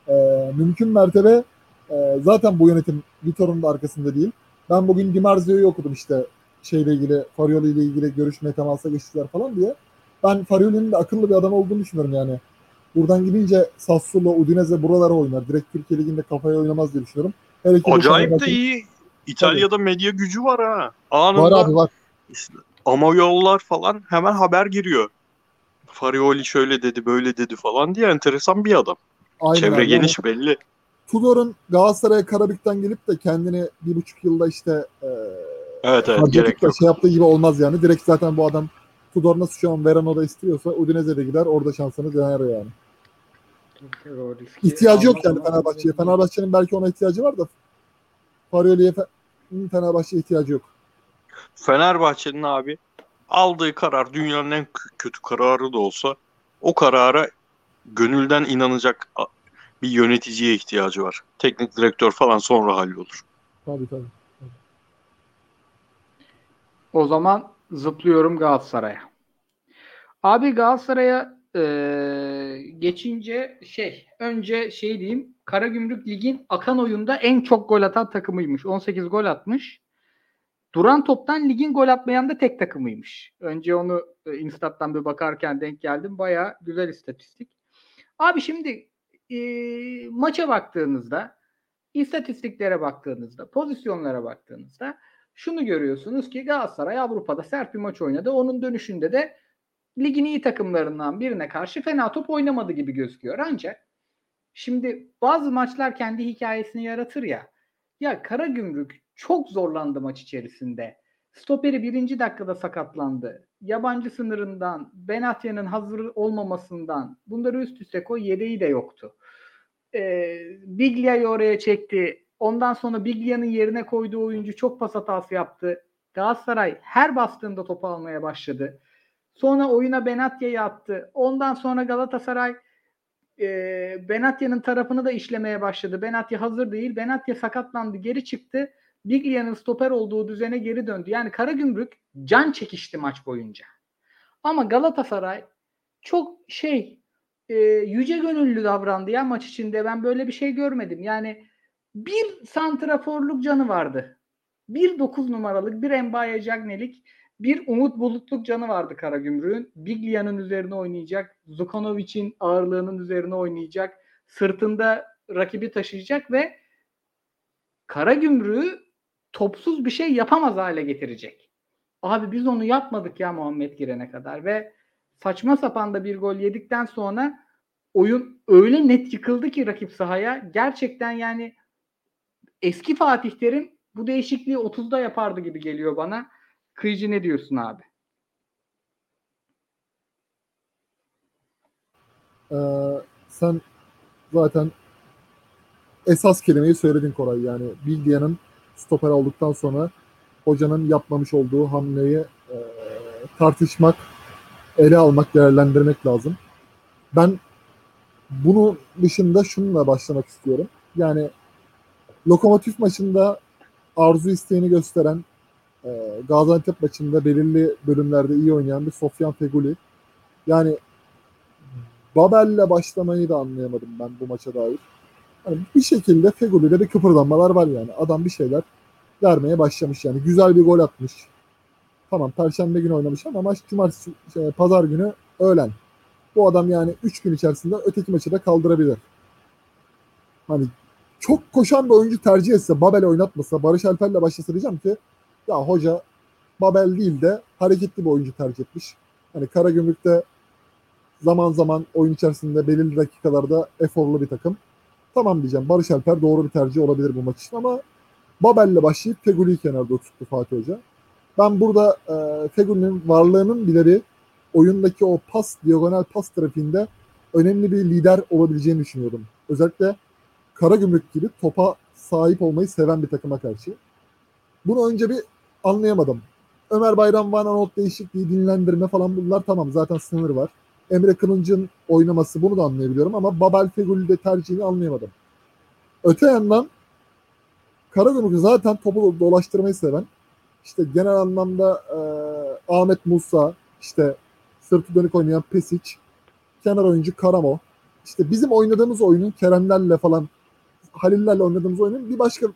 Ee, mümkün mertebe e, zaten bu yönetim Vitor'un da arkasında değil. Ben bugün Di Marzio'yu okudum işte şeyle ilgili, Farioli ile ilgili görüşmeye temasa geçtiler falan diye. Ben Farioli'nin de akıllı bir adam olduğunu düşünüyorum yani. Buradan gidince Sassuolo, Udinese buralara oynar. Direkt Türkiye Ligi'nde kafaya oynamaz diye düşünüyorum. Bu Acayip de Fenerbahçe- iyi. İtalya'da medya gücü var ha. Anında Var abi var. ama yollar falan hemen haber giriyor. Farioli şöyle dedi böyle dedi falan diye enteresan bir adam. Aynen Çevre abi. geniş belli. Tudor'un Galatasaray'a Karabük'ten gelip de kendini bir buçuk yılda işte e, Evet evet gerek yok. şey yaptığı gibi olmaz yani. Direkt zaten bu adam Tudor nasıl şu an Verano'da istiyorsa Udinese'de gider orada şansını dener yani. İhtiyacı yok yani Fenerbahçe'ye. Fenerbahçe'nin belki ona ihtiyacı var da Farioli'ye Fe- Fenerbahçe'ye ihtiyacı yok. Fenerbahçe'nin abi aldığı karar dünyanın en kö- kötü kararı da olsa o karara gönülden inanacak bir yöneticiye ihtiyacı var. Teknik direktör falan sonra hallolur. Tabii tabii. O zaman zıplıyorum Galatasaray'a. Abi Galatasaray'a eee, geçince şey önce şey diyeyim Karagümrük Lig'in akan oyunda en çok gol atan takımıymış. 18 gol atmış. Duran toptan ligin gol atmayan da tek takımıymış. Önce onu e, Instat'tan bir bakarken denk geldim. Baya güzel istatistik. Abi şimdi e, maça baktığınızda istatistiklere baktığınızda, pozisyonlara baktığınızda şunu görüyorsunuz ki Galatasaray Avrupa'da sert bir maç oynadı. Onun dönüşünde de ligin iyi takımlarından birine karşı fena top oynamadı gibi gözüküyor. Ancak şimdi bazı maçlar kendi hikayesini yaratır ya. Ya Karagümrük çok zorlandı maç içerisinde. Stoperi birinci dakikada sakatlandı. Yabancı sınırından, Benatya'nın hazır olmamasından bunları üst üste koy yedeği de yoktu. Ee, Biglia'yı oraya çekti. Ondan sonra Biglia'nın yerine koyduğu oyuncu çok pas hatası yaptı. Galatasaray her bastığında topu almaya başladı. Sonra oyuna Benatya'yı attı. Ondan sonra Galatasaray e, Benatya'nın tarafını da işlemeye başladı. Benatya hazır değil. Benatya sakatlandı. Geri çıktı. Biglia'nın stoper olduğu düzene geri döndü. Yani Karagümrük can çekişti maç boyunca. Ama Galatasaray çok şey e, yüce gönüllü davrandı ya maç içinde. Ben böyle bir şey görmedim. Yani bir santraforluk canı vardı. Bir 9 numaralık, bir Embaye Cagnelik, bir Umut Bulutluk canı vardı Karagümrük'ün. Biglia'nın üzerine oynayacak. Zukanovic'in ağırlığının üzerine oynayacak. Sırtında rakibi taşıyacak ve Karagümrük'ü topsuz bir şey yapamaz hale getirecek. Abi biz onu yapmadık ya Muhammed girene kadar ve saçma sapan da bir gol yedikten sonra oyun öyle net yıkıldı ki rakip sahaya. Gerçekten yani eski Fatih Terim bu değişikliği 30'da yapardı gibi geliyor bana. Kıyıcı ne diyorsun abi? Ee, sen zaten esas kelimeyi söyledin Koray. Yani Bildia'nın stoper olduktan sonra hocanın yapmamış olduğu hamleyi e, tartışmak, ele almak, değerlendirmek lazım. Ben bunun dışında şununla başlamak istiyorum. Yani Lokomotif maçında arzu isteğini gösteren, e, Gaziantep maçında belirli bölümlerde iyi oynayan bir Sofyan Feguli. Yani Babel'le başlamayı da anlayamadım ben bu maça dair. Yani bir şekilde Feguli'de bir kıpırdanmalar var yani. Adam bir şeyler vermeye başlamış yani. Güzel bir gol atmış. Tamam Perşembe günü oynamış ama maç cumartesi, şey, pazar günü öğlen. Bu adam yani 3 gün içerisinde öteki maçı da kaldırabilir. Hani çok koşan bir oyuncu tercih etse, Babel oynatmasa, Barış Alper'le başlasa diyeceğim ki ya hoca Babel değil de hareketli bir oyuncu tercih etmiş. Hani Karagümrük'te zaman zaman oyun içerisinde belirli dakikalarda eforlu bir takım. Tamam diyeceğim. Barış Alper doğru bir tercih olabilir bu maç için ama Babel'le başlayıp Feguli'yi kenarda tuttu Fatih Hoca. Ben burada e, Feguli'nin varlığının bile bir oyundaki o pas, diagonal pas trafiğinde önemli bir lider olabileceğini düşünüyordum. Özellikle Karagümrük gibi topa sahip olmayı seven bir takıma karşı. Bunu önce bir anlayamadım. Ömer Bayram, Van Aanholt değişikliği, dinlendirme falan bunlar tamam zaten sınır var. Emre Kılınç'ın oynaması bunu da anlayabiliyorum ama Babel Fegüli'de tercihini anlayamadım. Öte yandan Karagümrük zaten topu dolaştırmayı seven, işte genel anlamda e, Ahmet Musa, işte sırtı dönük oynayan Pesic, kenar oyuncu Karamo. İşte bizim oynadığımız oyunun Keremlerle falan Halillerle oynadığımız oyunun bir başka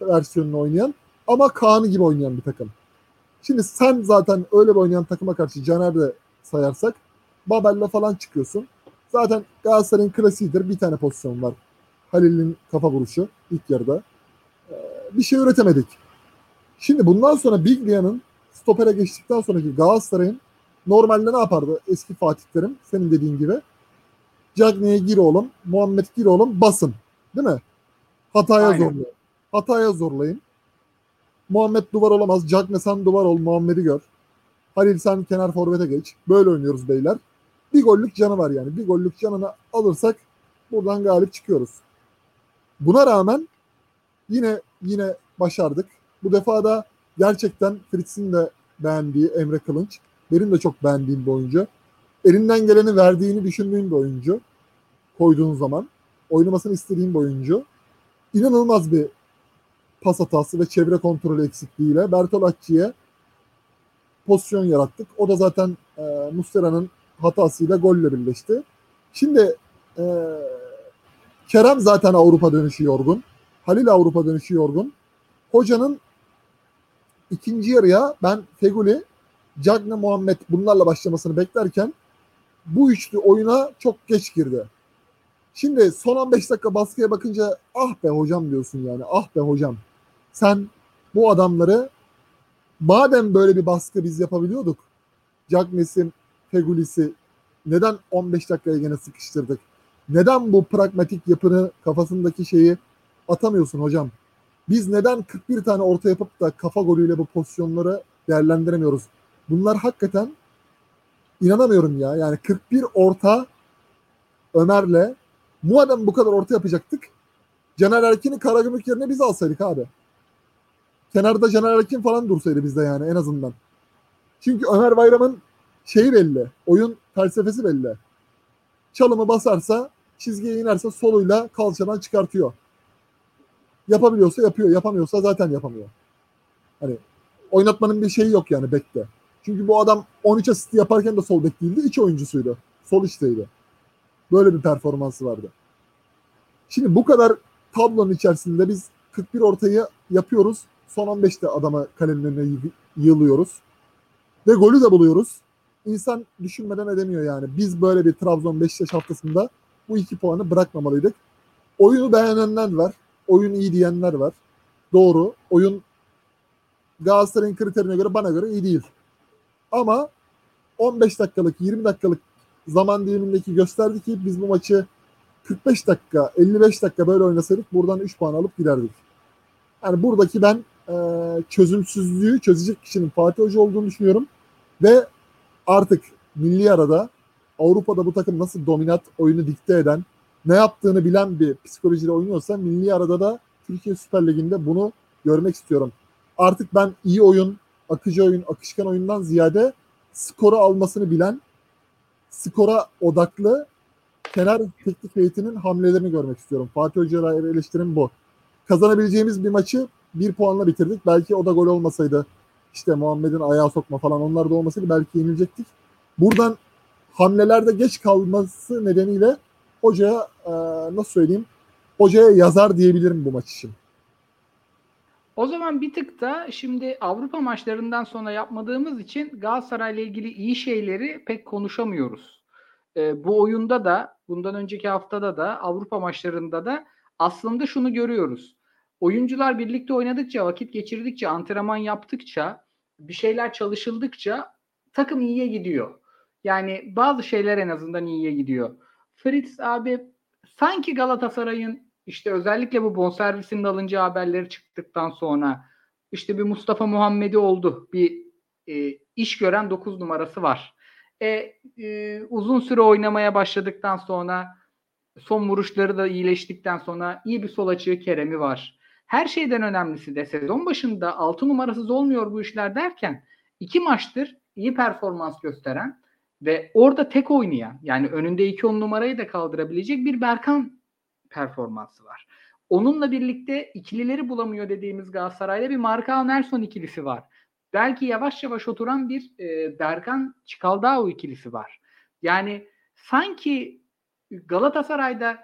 versiyonunu oynayan ama Kaan'ı gibi oynayan bir takım. Şimdi sen zaten öyle bir oynayan takıma karşı Caner de sayarsak Babel'le falan çıkıyorsun. Zaten Galatasaray'ın klasiğidir. Bir tane pozisyon var. Halil'in kafa vuruşu ilk yarıda. Ee, bir şey üretemedik. Şimdi bundan sonra Biglia'nın stopere geçtikten sonraki Galatasaray'ın normalde ne yapardı eski Fatih Terim senin dediğin gibi? Cagney'e gir oğlum, Muhammed gir oğlum, basın. Değil mi? Hataya Aynen. zorlayın. Hataya zorlayın. Muhammed duvar olamaz. Cagne sen duvar ol, Muhammed'i gör. Halil sen kenar forvete geç. Böyle oynuyoruz beyler. Bir gollük canı var yani. Bir gollük canını alırsak buradan galip çıkıyoruz. Buna rağmen yine yine başardık. Bu defa da gerçekten Fritz'in de beğendiği Emre Kılınç. Benim de çok beğendiğim bir oyuncu. Elinden geleni verdiğini düşündüğüm bir oyuncu. Koyduğun zaman. Oynamasını istediğim bir oyuncu. İnanılmaz bir pas hatası ve çevre kontrolü eksikliğiyle Bertolacci'ye pozisyon yarattık. O da zaten e, Muslera'nın hatasıyla golle birleşti. Şimdi e, Kerem zaten Avrupa dönüşü yorgun. Halil Avrupa dönüşü yorgun. Hocanın ikinci yarıya ben Feguli, Cagne Muhammed bunlarla başlamasını beklerken bu üçlü oyuna çok geç girdi. Şimdi son 15 dakika baskıya bakınca ah be hocam diyorsun yani. Ah be hocam. Sen bu adamları madem böyle bir baskı biz yapabiliyorduk. Cagnes'i, Fegulisi neden 15 dakikaya gene sıkıştırdık? Neden bu pragmatik yapını kafasındaki şeyi atamıyorsun hocam? Biz neden 41 tane orta yapıp da kafa golüyle bu pozisyonları değerlendiremiyoruz? Bunlar hakikaten inanamıyorum ya. Yani 41 orta Ömer'le madem bu kadar orta yapacaktık Caner Erkin'i Karagümrük yerine biz alsaydık abi. Kenarda Caner Erkin falan dursaydı bizde yani en azından. Çünkü Ömer Bayram'ın şeyi belli. Oyun felsefesi belli. Çalımı basarsa çizgiye inerse soluyla kalçadan çıkartıyor. Yapabiliyorsa yapıyor. Yapamıyorsa zaten yapamıyor. Hani oynatmanın bir şeyi yok yani bekte. Çünkü bu adam 13 asist yaparken de sol bek değildi. iç oyuncusuydu. Sol içteydi. Böyle bir performansı vardı. Şimdi bu kadar tablonun içerisinde biz 41 ortayı yapıyoruz. Son 15'te adama kalenin önüne yı- yığılıyoruz. Ve golü de buluyoruz. İnsan düşünmeden edemiyor yani. Biz böyle bir Trabzon Beşiktaş haftasında bu iki puanı bırakmamalıydık. Oyunu beğenenler var. Oyun iyi diyenler var. Doğru. Oyun Galatasaray'ın kriterine göre bana göre iyi değil. Ama 15 dakikalık 20 dakikalık zaman dilimindeki gösterdi ki biz bu maçı 45 dakika 55 dakika böyle oynasaydık buradan 3 puan alıp giderdik. Yani buradaki ben e, çözümsüzlüğü çözecek kişinin Fatih Hoca olduğunu düşünüyorum. Ve artık milli arada Avrupa'da bu takım nasıl dominant oyunu dikte eden, ne yaptığını bilen bir psikolojiyle oynuyorsa milli arada da Türkiye Süper Ligi'nde bunu görmek istiyorum. Artık ben iyi oyun, akıcı oyun, akışkan oyundan ziyade skoru almasını bilen, skora odaklı kenar teknik heyetinin hamlelerini görmek istiyorum. Fatih Hoca'ya eleştirim bu. Kazanabileceğimiz bir maçı bir puanla bitirdik. Belki o da gol olmasaydı işte Muhammed'in ayağı sokma falan onlar da olmasaydı belki yenilecektik. Buradan hamlelerde geç kalması nedeniyle hocaya nasıl söyleyeyim hocaya yazar diyebilirim bu maç için. O zaman bir tık da şimdi Avrupa maçlarından sonra yapmadığımız için Galatasaray'la ilgili iyi şeyleri pek konuşamıyoruz. Ee, bu oyunda da bundan önceki haftada da Avrupa maçlarında da aslında şunu görüyoruz. Oyuncular birlikte oynadıkça, vakit geçirdikçe, antrenman yaptıkça, bir şeyler çalışıldıkça takım iyiye gidiyor. Yani bazı şeyler en azından iyiye gidiyor. Fritz abi sanki Galatasaray'ın işte özellikle bu bonservisinin alınacağı haberleri çıktıktan sonra işte bir Mustafa Muhammed'i oldu. Bir e, iş gören 9 numarası var. E, e, uzun süre oynamaya başladıktan sonra son vuruşları da iyileştikten sonra iyi bir sol açığı Kerem'i var. Her şeyden önemlisi de sezon başında 6 numarasız olmuyor bu işler derken iki maçtır iyi performans gösteren ve orada tek oynayan yani önünde iki on numarayı da kaldırabilecek bir Berkan performansı var. Onunla birlikte ikilileri bulamıyor dediğimiz Galatasaray'da bir Marka Nelson ikilisi var. Belki yavaş yavaş oturan bir e, Berkan Çikaldao ikilisi var. Yani sanki Galatasaray'da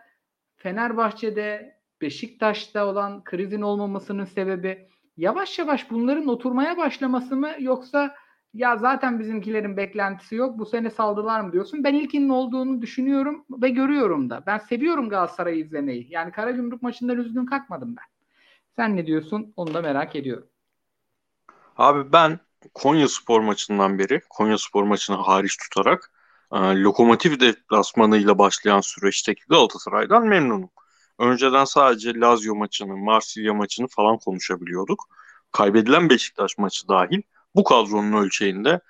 Fenerbahçe'de Beşiktaş'ta olan krizin olmamasının sebebi yavaş yavaş bunların oturmaya başlaması mı yoksa ya zaten bizimkilerin beklentisi yok bu sene saldılar mı diyorsun. Ben ilkinin olduğunu düşünüyorum ve görüyorum da. Ben seviyorum Galatasaray'ı izlemeyi. Yani Karagümrük maçından üzgün kalkmadım ben. Sen ne diyorsun? Onu da merak ediyorum. Abi ben Konya Spor maçından beri, Konya Spor maçını hariç tutarak e, Lokomotiv deplasmanıyla başlayan süreçteki Galatasaray'dan memnunum. Önceden sadece Lazio maçını, Marsilya maçını falan konuşabiliyorduk. Kaybedilen Beşiktaş maçı dahil bu kadronun ölçeğinde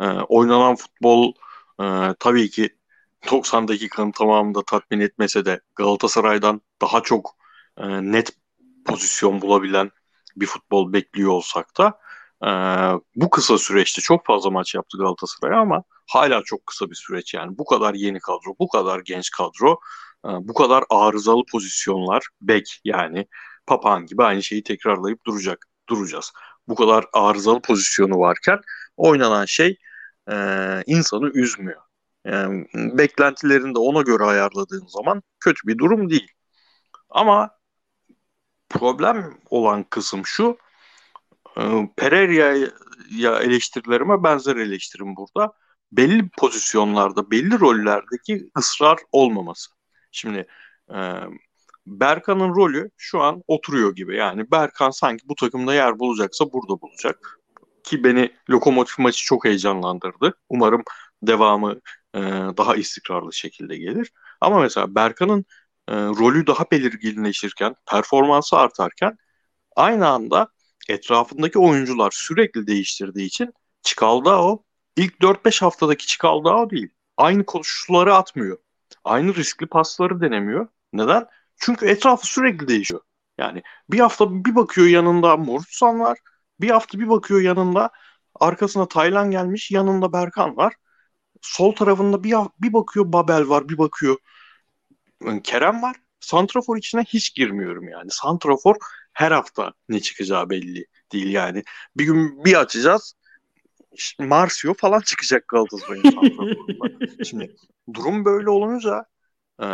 e, oynanan futbol e, tabii ki 90 dakikanın tamamında tatmin etmese de Galatasaray'dan daha çok e, net pozisyon bulabilen bir futbol bekliyor olsak da e, bu kısa süreçte çok fazla maç yaptı Galatasaray ama hala çok kısa bir süreç. Yani bu kadar yeni kadro, bu kadar genç kadro, e, bu kadar arızalı pozisyonlar, bek yani papağan gibi aynı şeyi tekrarlayıp duracak, duracağız bu kadar arızalı pozisyonu varken oynanan şey e, insanı üzmüyor. Yani beklentilerini de ona göre ayarladığın zaman kötü bir durum değil. Ama problem olan kısım şu e, Pereira'ya eleştirilerime benzer eleştirim burada. Belli pozisyonlarda, belli rollerdeki ısrar olmaması. Şimdi e, Berkan'ın rolü şu an oturuyor gibi. Yani Berkan sanki bu takımda yer bulacaksa burada bulacak. Ki beni Lokomotiv maçı çok heyecanlandırdı. Umarım devamı e, daha istikrarlı şekilde gelir. Ama mesela Berkan'ın e, rolü daha belirginleşirken, performansı artarken aynı anda etrafındaki oyuncular sürekli değiştirdiği için Çikaldao ilk 4-5 haftadaki Çikaldao değil. Aynı koşulları atmıyor. Aynı riskli pasları denemiyor. Neden? Çünkü etrafı sürekli değişiyor. Yani bir hafta bir bakıyor yanında Morutsan var. Bir hafta bir bakıyor yanında arkasına Taylan gelmiş. Yanında Berkan var. Sol tarafında bir, bir bakıyor Babel var. Bir bakıyor Kerem var. Santrafor içine hiç girmiyorum yani. Santrafor her hafta ne çıkacağı belli değil yani. Bir gün bir açacağız. Marsio falan çıkacak Galatasaray'ın Şimdi durum böyle olunca e,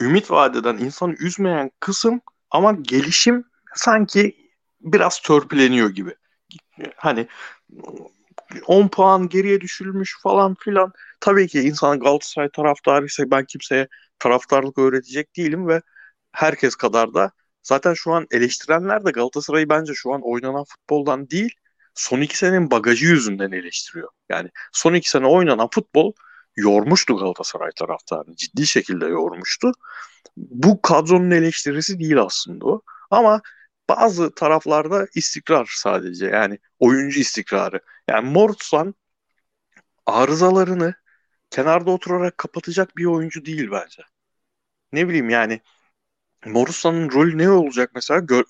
ümit vadeden insanı üzmeyen kısım ama gelişim sanki biraz törpüleniyor gibi. Hani 10 puan geriye düşülmüş falan filan. Tabii ki insan Galatasaray taraftarı ise ben kimseye taraftarlık öğretecek değilim ve herkes kadar da zaten şu an eleştirenler de Galatasaray'ı bence şu an oynanan futboldan değil son iki senenin bagajı yüzünden eleştiriyor. Yani son iki sene oynanan futbol yormuştu Galatasaray taraftarını. Ciddi şekilde yormuştu. Bu kadronun eleştirisi değil aslında o. Ama bazı taraflarda istikrar sadece. Yani oyuncu istikrarı. Yani Mortsan arızalarını kenarda oturarak kapatacak bir oyuncu değil bence. Ne bileyim yani Morusa'nın rolü ne olacak mesela? Gör,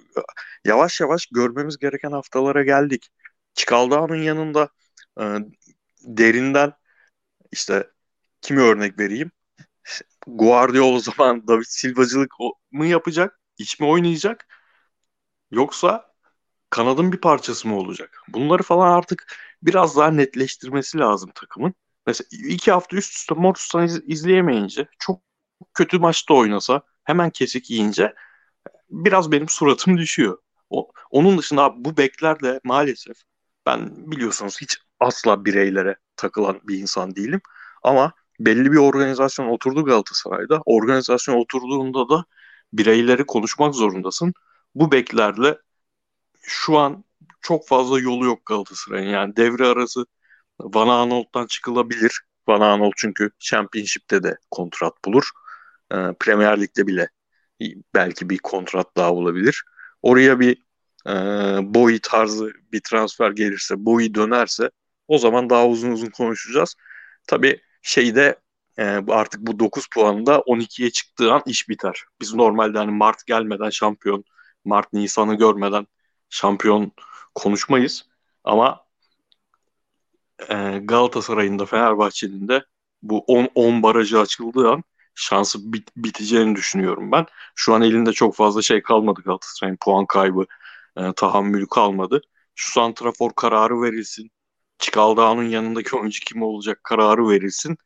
yavaş yavaş görmemiz gereken haftalara geldik. Çikaldao'nun yanında e, derinden işte kimi örnek vereyim? Guardiola o zaman David Silva'cılık mı yapacak? İç mi oynayacak? Yoksa kanadın bir parçası mı olacak? Bunları falan artık biraz daha netleştirmesi lazım takımın. Mesela iki hafta üst üste Morrison'u iz- izleyemeyince çok kötü maçta oynasa hemen kesik yiyince biraz benim suratım düşüyor. O, onun dışında bu beklerle maalesef ben biliyorsunuz hiç asla bireylere takılan bir insan değilim. Ama belli bir organizasyon oturdu Galatasaray'da. Organizasyon oturduğunda da bireyleri konuşmak zorundasın. Bu beklerle şu an çok fazla yolu yok Galatasaray'ın. Yani devre arası Van Aanholt'tan çıkılabilir. Van Aanholt çünkü Championship'te de kontrat bulur. Ee, Premier Lig'de bile belki bir kontrat daha olabilir. Oraya bir e, Boy tarzı bir transfer gelirse, Boy dönerse o zaman daha uzun uzun konuşacağız. Tabii şeyde e, artık bu 9 puanda 12'ye çıktığı an iş biter. Biz normalde hani Mart gelmeden şampiyon, Mart Nisan'ı görmeden şampiyon konuşmayız. Ama e, Galatasaray'ın da Fenerbahçe'nin de bu 10 10 barajı açıldığı an şansı bit, biteceğini düşünüyorum ben. Şu an elinde çok fazla şey kalmadı Galatasaray'ın puan kaybı, e, tahammülü kalmadı. Şu santrafor kararı verilsin. Çikaldağ'ın yanındaki oyuncu kim olacak kararı verilsin.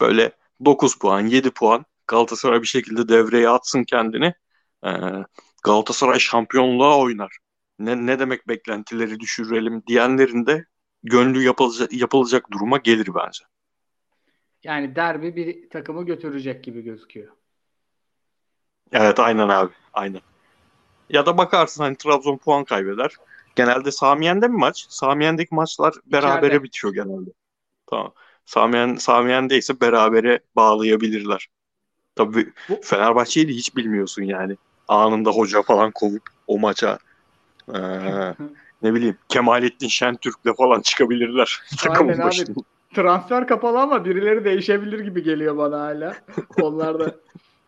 Böyle 9 puan, 7 puan Galatasaray bir şekilde devreye atsın kendini. E, Galatasaray şampiyonluğa oynar. Ne, ne demek beklentileri düşürelim diyenlerin de gönlü yapılacak, yapılacak duruma gelir bence. Yani derbi bir takımı götürecek gibi gözüküyor. Evet aynen abi. Aynen. Ya da bakarsın hani Trabzon puan kaybeder. Genelde Samiyen'de mi maç? Samiyen'deki maçlar berabere İçeride. bitiyor genelde. Tamam. Samiyen, Samiyen'de ise berabere bağlayabilirler. Tabii Bu- Fenerbahçe'yi de hiç bilmiyorsun yani. Anında hoca falan kovup o maça eee, ne bileyim Kemalettin Şentürk'le falan çıkabilirler. Aynen abi. Transfer kapalı ama birileri değişebilir gibi geliyor bana hala. Onlarda.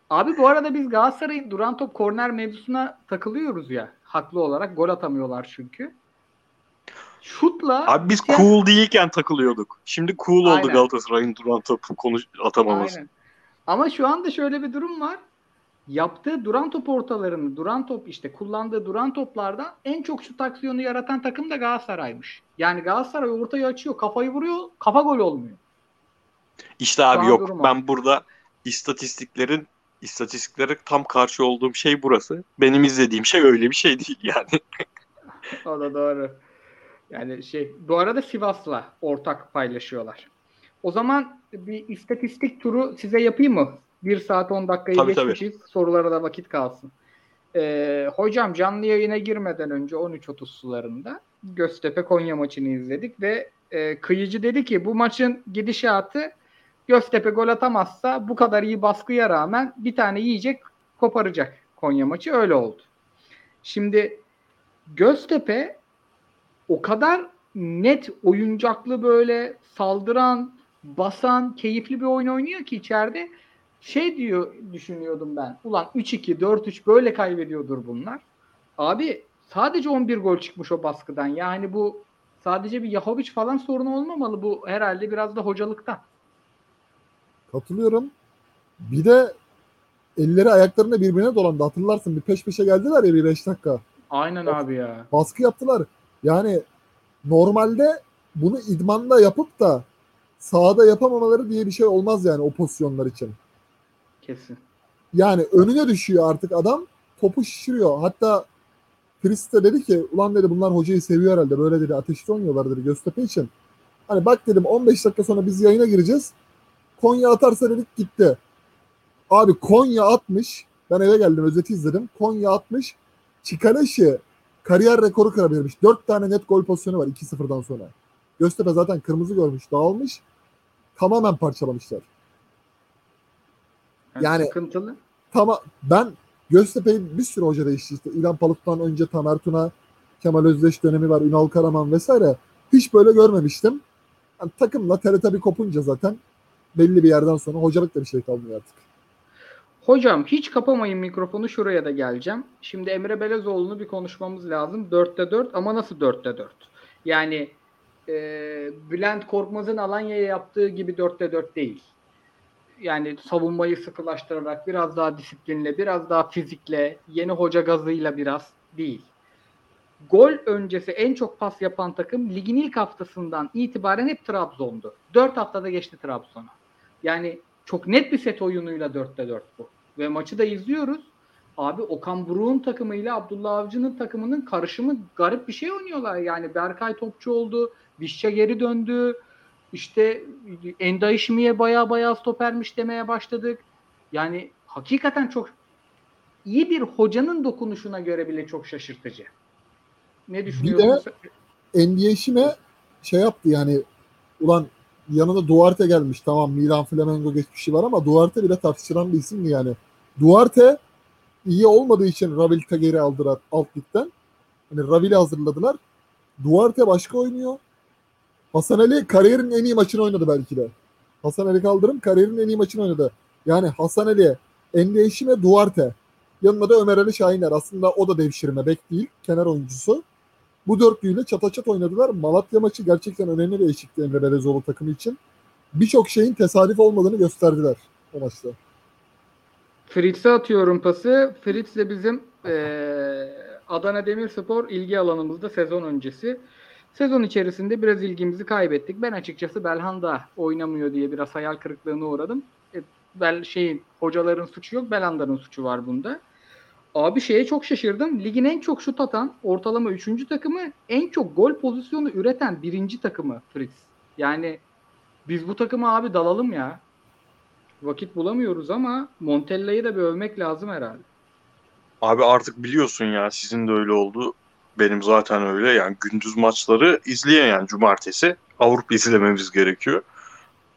Abi bu arada biz Galatasaray'ın duran top korner mevzusuna takılıyoruz ya. Haklı olarak gol atamıyorlar çünkü. Şutla Abi biz Ya- cool değilken takılıyorduk. Şimdi cool oldu Aynen. Galatasaray'ın duran topu konuş atamaması. Aynen. Ama şu anda şöyle bir durum var. Yaptığı duran top ortalarını, duran top işte kullandığı duran toplardan en çok şut aksiyonu yaratan takım da Galatasaray'mış. Yani Galatasaray ortayı açıyor, kafayı vuruyor, kafa gol olmuyor. İşte abi yok. Ben burada istatistiklerin istatistiklere tam karşı olduğum şey burası. Benim izlediğim şey öyle bir şey değil yani. O da doğru. Yani şey, bu arada Sivas'la ortak paylaşıyorlar. O zaman bir istatistik turu size yapayım mı? 1 saat 10 dakikayı Tabii, tabii. geçmişiz. Sorulara da vakit kalsın. Ee, hocam canlı yayına girmeden önce 13.30 sularında Göztepe Konya maçını izledik ve e, kıyıcı dedi ki bu maçın gidişatı Göztepe gol atamazsa bu kadar iyi baskıya rağmen bir tane yiyecek koparacak Konya maçı öyle oldu. Şimdi Göztepe o kadar net oyuncaklı böyle saldıran, basan, keyifli bir oyun oynuyor ki içeride şey diyor düşünüyordum ben. Ulan 3-2, 4-3 böyle kaybediyordur bunlar. Abi sadece 11 gol çıkmış o baskıdan. Yani bu sadece bir Yahovic falan sorunu olmamalı. Bu herhalde biraz da hocalıktan. Katılıyorum. Bir de elleri ayaklarına birbirine dolandı. Hatırlarsın bir peş peşe geldiler ya bir 5 dakika. Aynen abi ya. Baskı yaptılar. Yani normalde bunu idmanda yapıp da sahada yapamamaları diye bir şey olmaz yani o pozisyonlar için. Kesin. Yani önüne düşüyor artık adam. Topu şişiriyor. Hatta Chris de dedi ki ulan dedi bunlar hocayı seviyor herhalde. Böyle dedi ateşli oynuyorlar dedi Göztepe için. Hani bak dedim 15 dakika sonra biz yayına gireceğiz. Konya atarsa dedik gitti. Abi Konya atmış. Ben eve geldim özeti izledim. Konya atmış. Çikaleşi kariyer rekoru kırabilmiş. 4 tane net gol pozisyonu var 2-0'dan sonra. Göztepe zaten kırmızı görmüş, dağılmış. Tamamen parçalamışlar. Yani- sıkıntılı. Tamam ben Göztepe'yi bir sürü hoca değişti işte. İlhan Paluk'tan önce Tamer Tuna, Kemal Özdeş dönemi var, Ünal Karaman vesaire. Hiç böyle görmemiştim. Yani takımla TRT bir kopunca zaten belli bir yerden sonra hocalık da bir şey kalmıyor artık. Hocam hiç kapamayın mikrofonu şuraya da geleceğim. Şimdi Emre Belezoğlu'nu bir konuşmamız lazım. 4'te 4 ama nasıl 4'te 4? Yani e, Bülent Korkmaz'ın Alanya'ya yaptığı gibi 4'te 4 değil. Yani savunmayı sıkılaştırarak biraz daha disiplinle, biraz daha fizikle, yeni hoca gazıyla biraz değil. Gol öncesi en çok pas yapan takım ligin ilk haftasından itibaren hep Trabzon'du. 4 haftada geçti Trabzon'a. Yani çok net bir set oyunuyla 4'te 4 bu. Ve maçı da izliyoruz. Abi Okan Buruk'un takımıyla Abdullah Avcı'nın takımının karışımı garip bir şey oynuyorlar. Yani Berkay topçu oldu. Vişça geri döndü. İşte Enda İşmiye baya baya stopermiş demeye başladık. Yani hakikaten çok iyi bir hocanın dokunuşuna göre bile çok şaşırtıcı. Ne düşünüyorsun? Bir de Şime şey yaptı yani ulan yanında Duarte gelmiş. Tamam Milan Flamengo geçmişi var ama Duarte bile tartışılan bir isim mi yani? Duarte iyi olmadığı için Ravil'i geri aldılar alt ligden. Hani Ravil'i hazırladılar. Duarte başka oynuyor. Hasan Ali kariyerin en iyi maçını oynadı belki de. Hasan Ali Kaldırım kariyerin en iyi maçını oynadı. Yani Hasan Ali, Endeşim ve Duarte. Yanında da Ömer Ali Şahiner. Aslında o da devşirme bek değil. Kenar oyuncusu. Bu dörtlüyle çataçat oynadılar. Malatya maçı gerçekten önemli bir eşikti Emre Belezoğlu takımı için. Birçok şeyin tesadüf olmadığını gösterdiler o maçta. Fritz'e atıyorum pası. Fritz de bizim ee, Adana Demirspor ilgi alanımızda sezon öncesi. Sezon içerisinde biraz ilgimizi kaybettik. Ben açıkçası Belhanda oynamıyor diye biraz hayal kırıklığına uğradım. E, bel şeyin hocaların suçu yok, Belhanda'nın suçu var bunda. Abi şeye çok şaşırdım. Ligin en çok şut atan ortalama 3. takımı, en çok gol pozisyonu üreten birinci takımı Fritz. Yani biz bu takıma abi dalalım ya. Vakit bulamıyoruz ama Montella'yı da bir övmek lazım herhalde. Abi artık biliyorsun ya sizin de öyle oldu. Benim zaten öyle yani gündüz maçları izleyen yani cumartesi Avrupa izlememiz gerekiyor.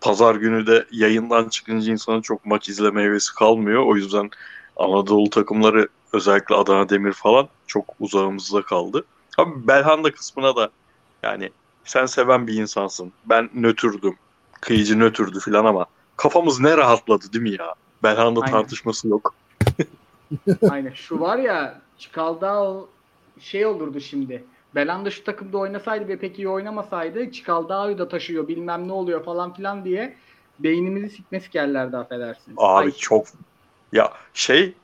Pazar günü de yayından çıkınca insanın çok maç izleme hevesi kalmıyor. O yüzden Anadolu takımları özellikle Adana Demir falan çok uzağımızda kaldı. Abi Belhanda kısmına da yani sen seven bir insansın. Ben nötürdüm. Kıyıcı nötürdü falan ama kafamız ne rahatladı değil mi ya? Belhanda Aynen. tartışması yok. Aynen. Şu var ya Çikaldağ şey olurdu şimdi. Belanda şu takımda oynasaydı ve pek iyi oynamasaydı Çikaldağ'ı da taşıyor bilmem ne oluyor falan filan diye beynimizi sikme sikerlerdi affedersiniz. Abi Ay, çok ya şey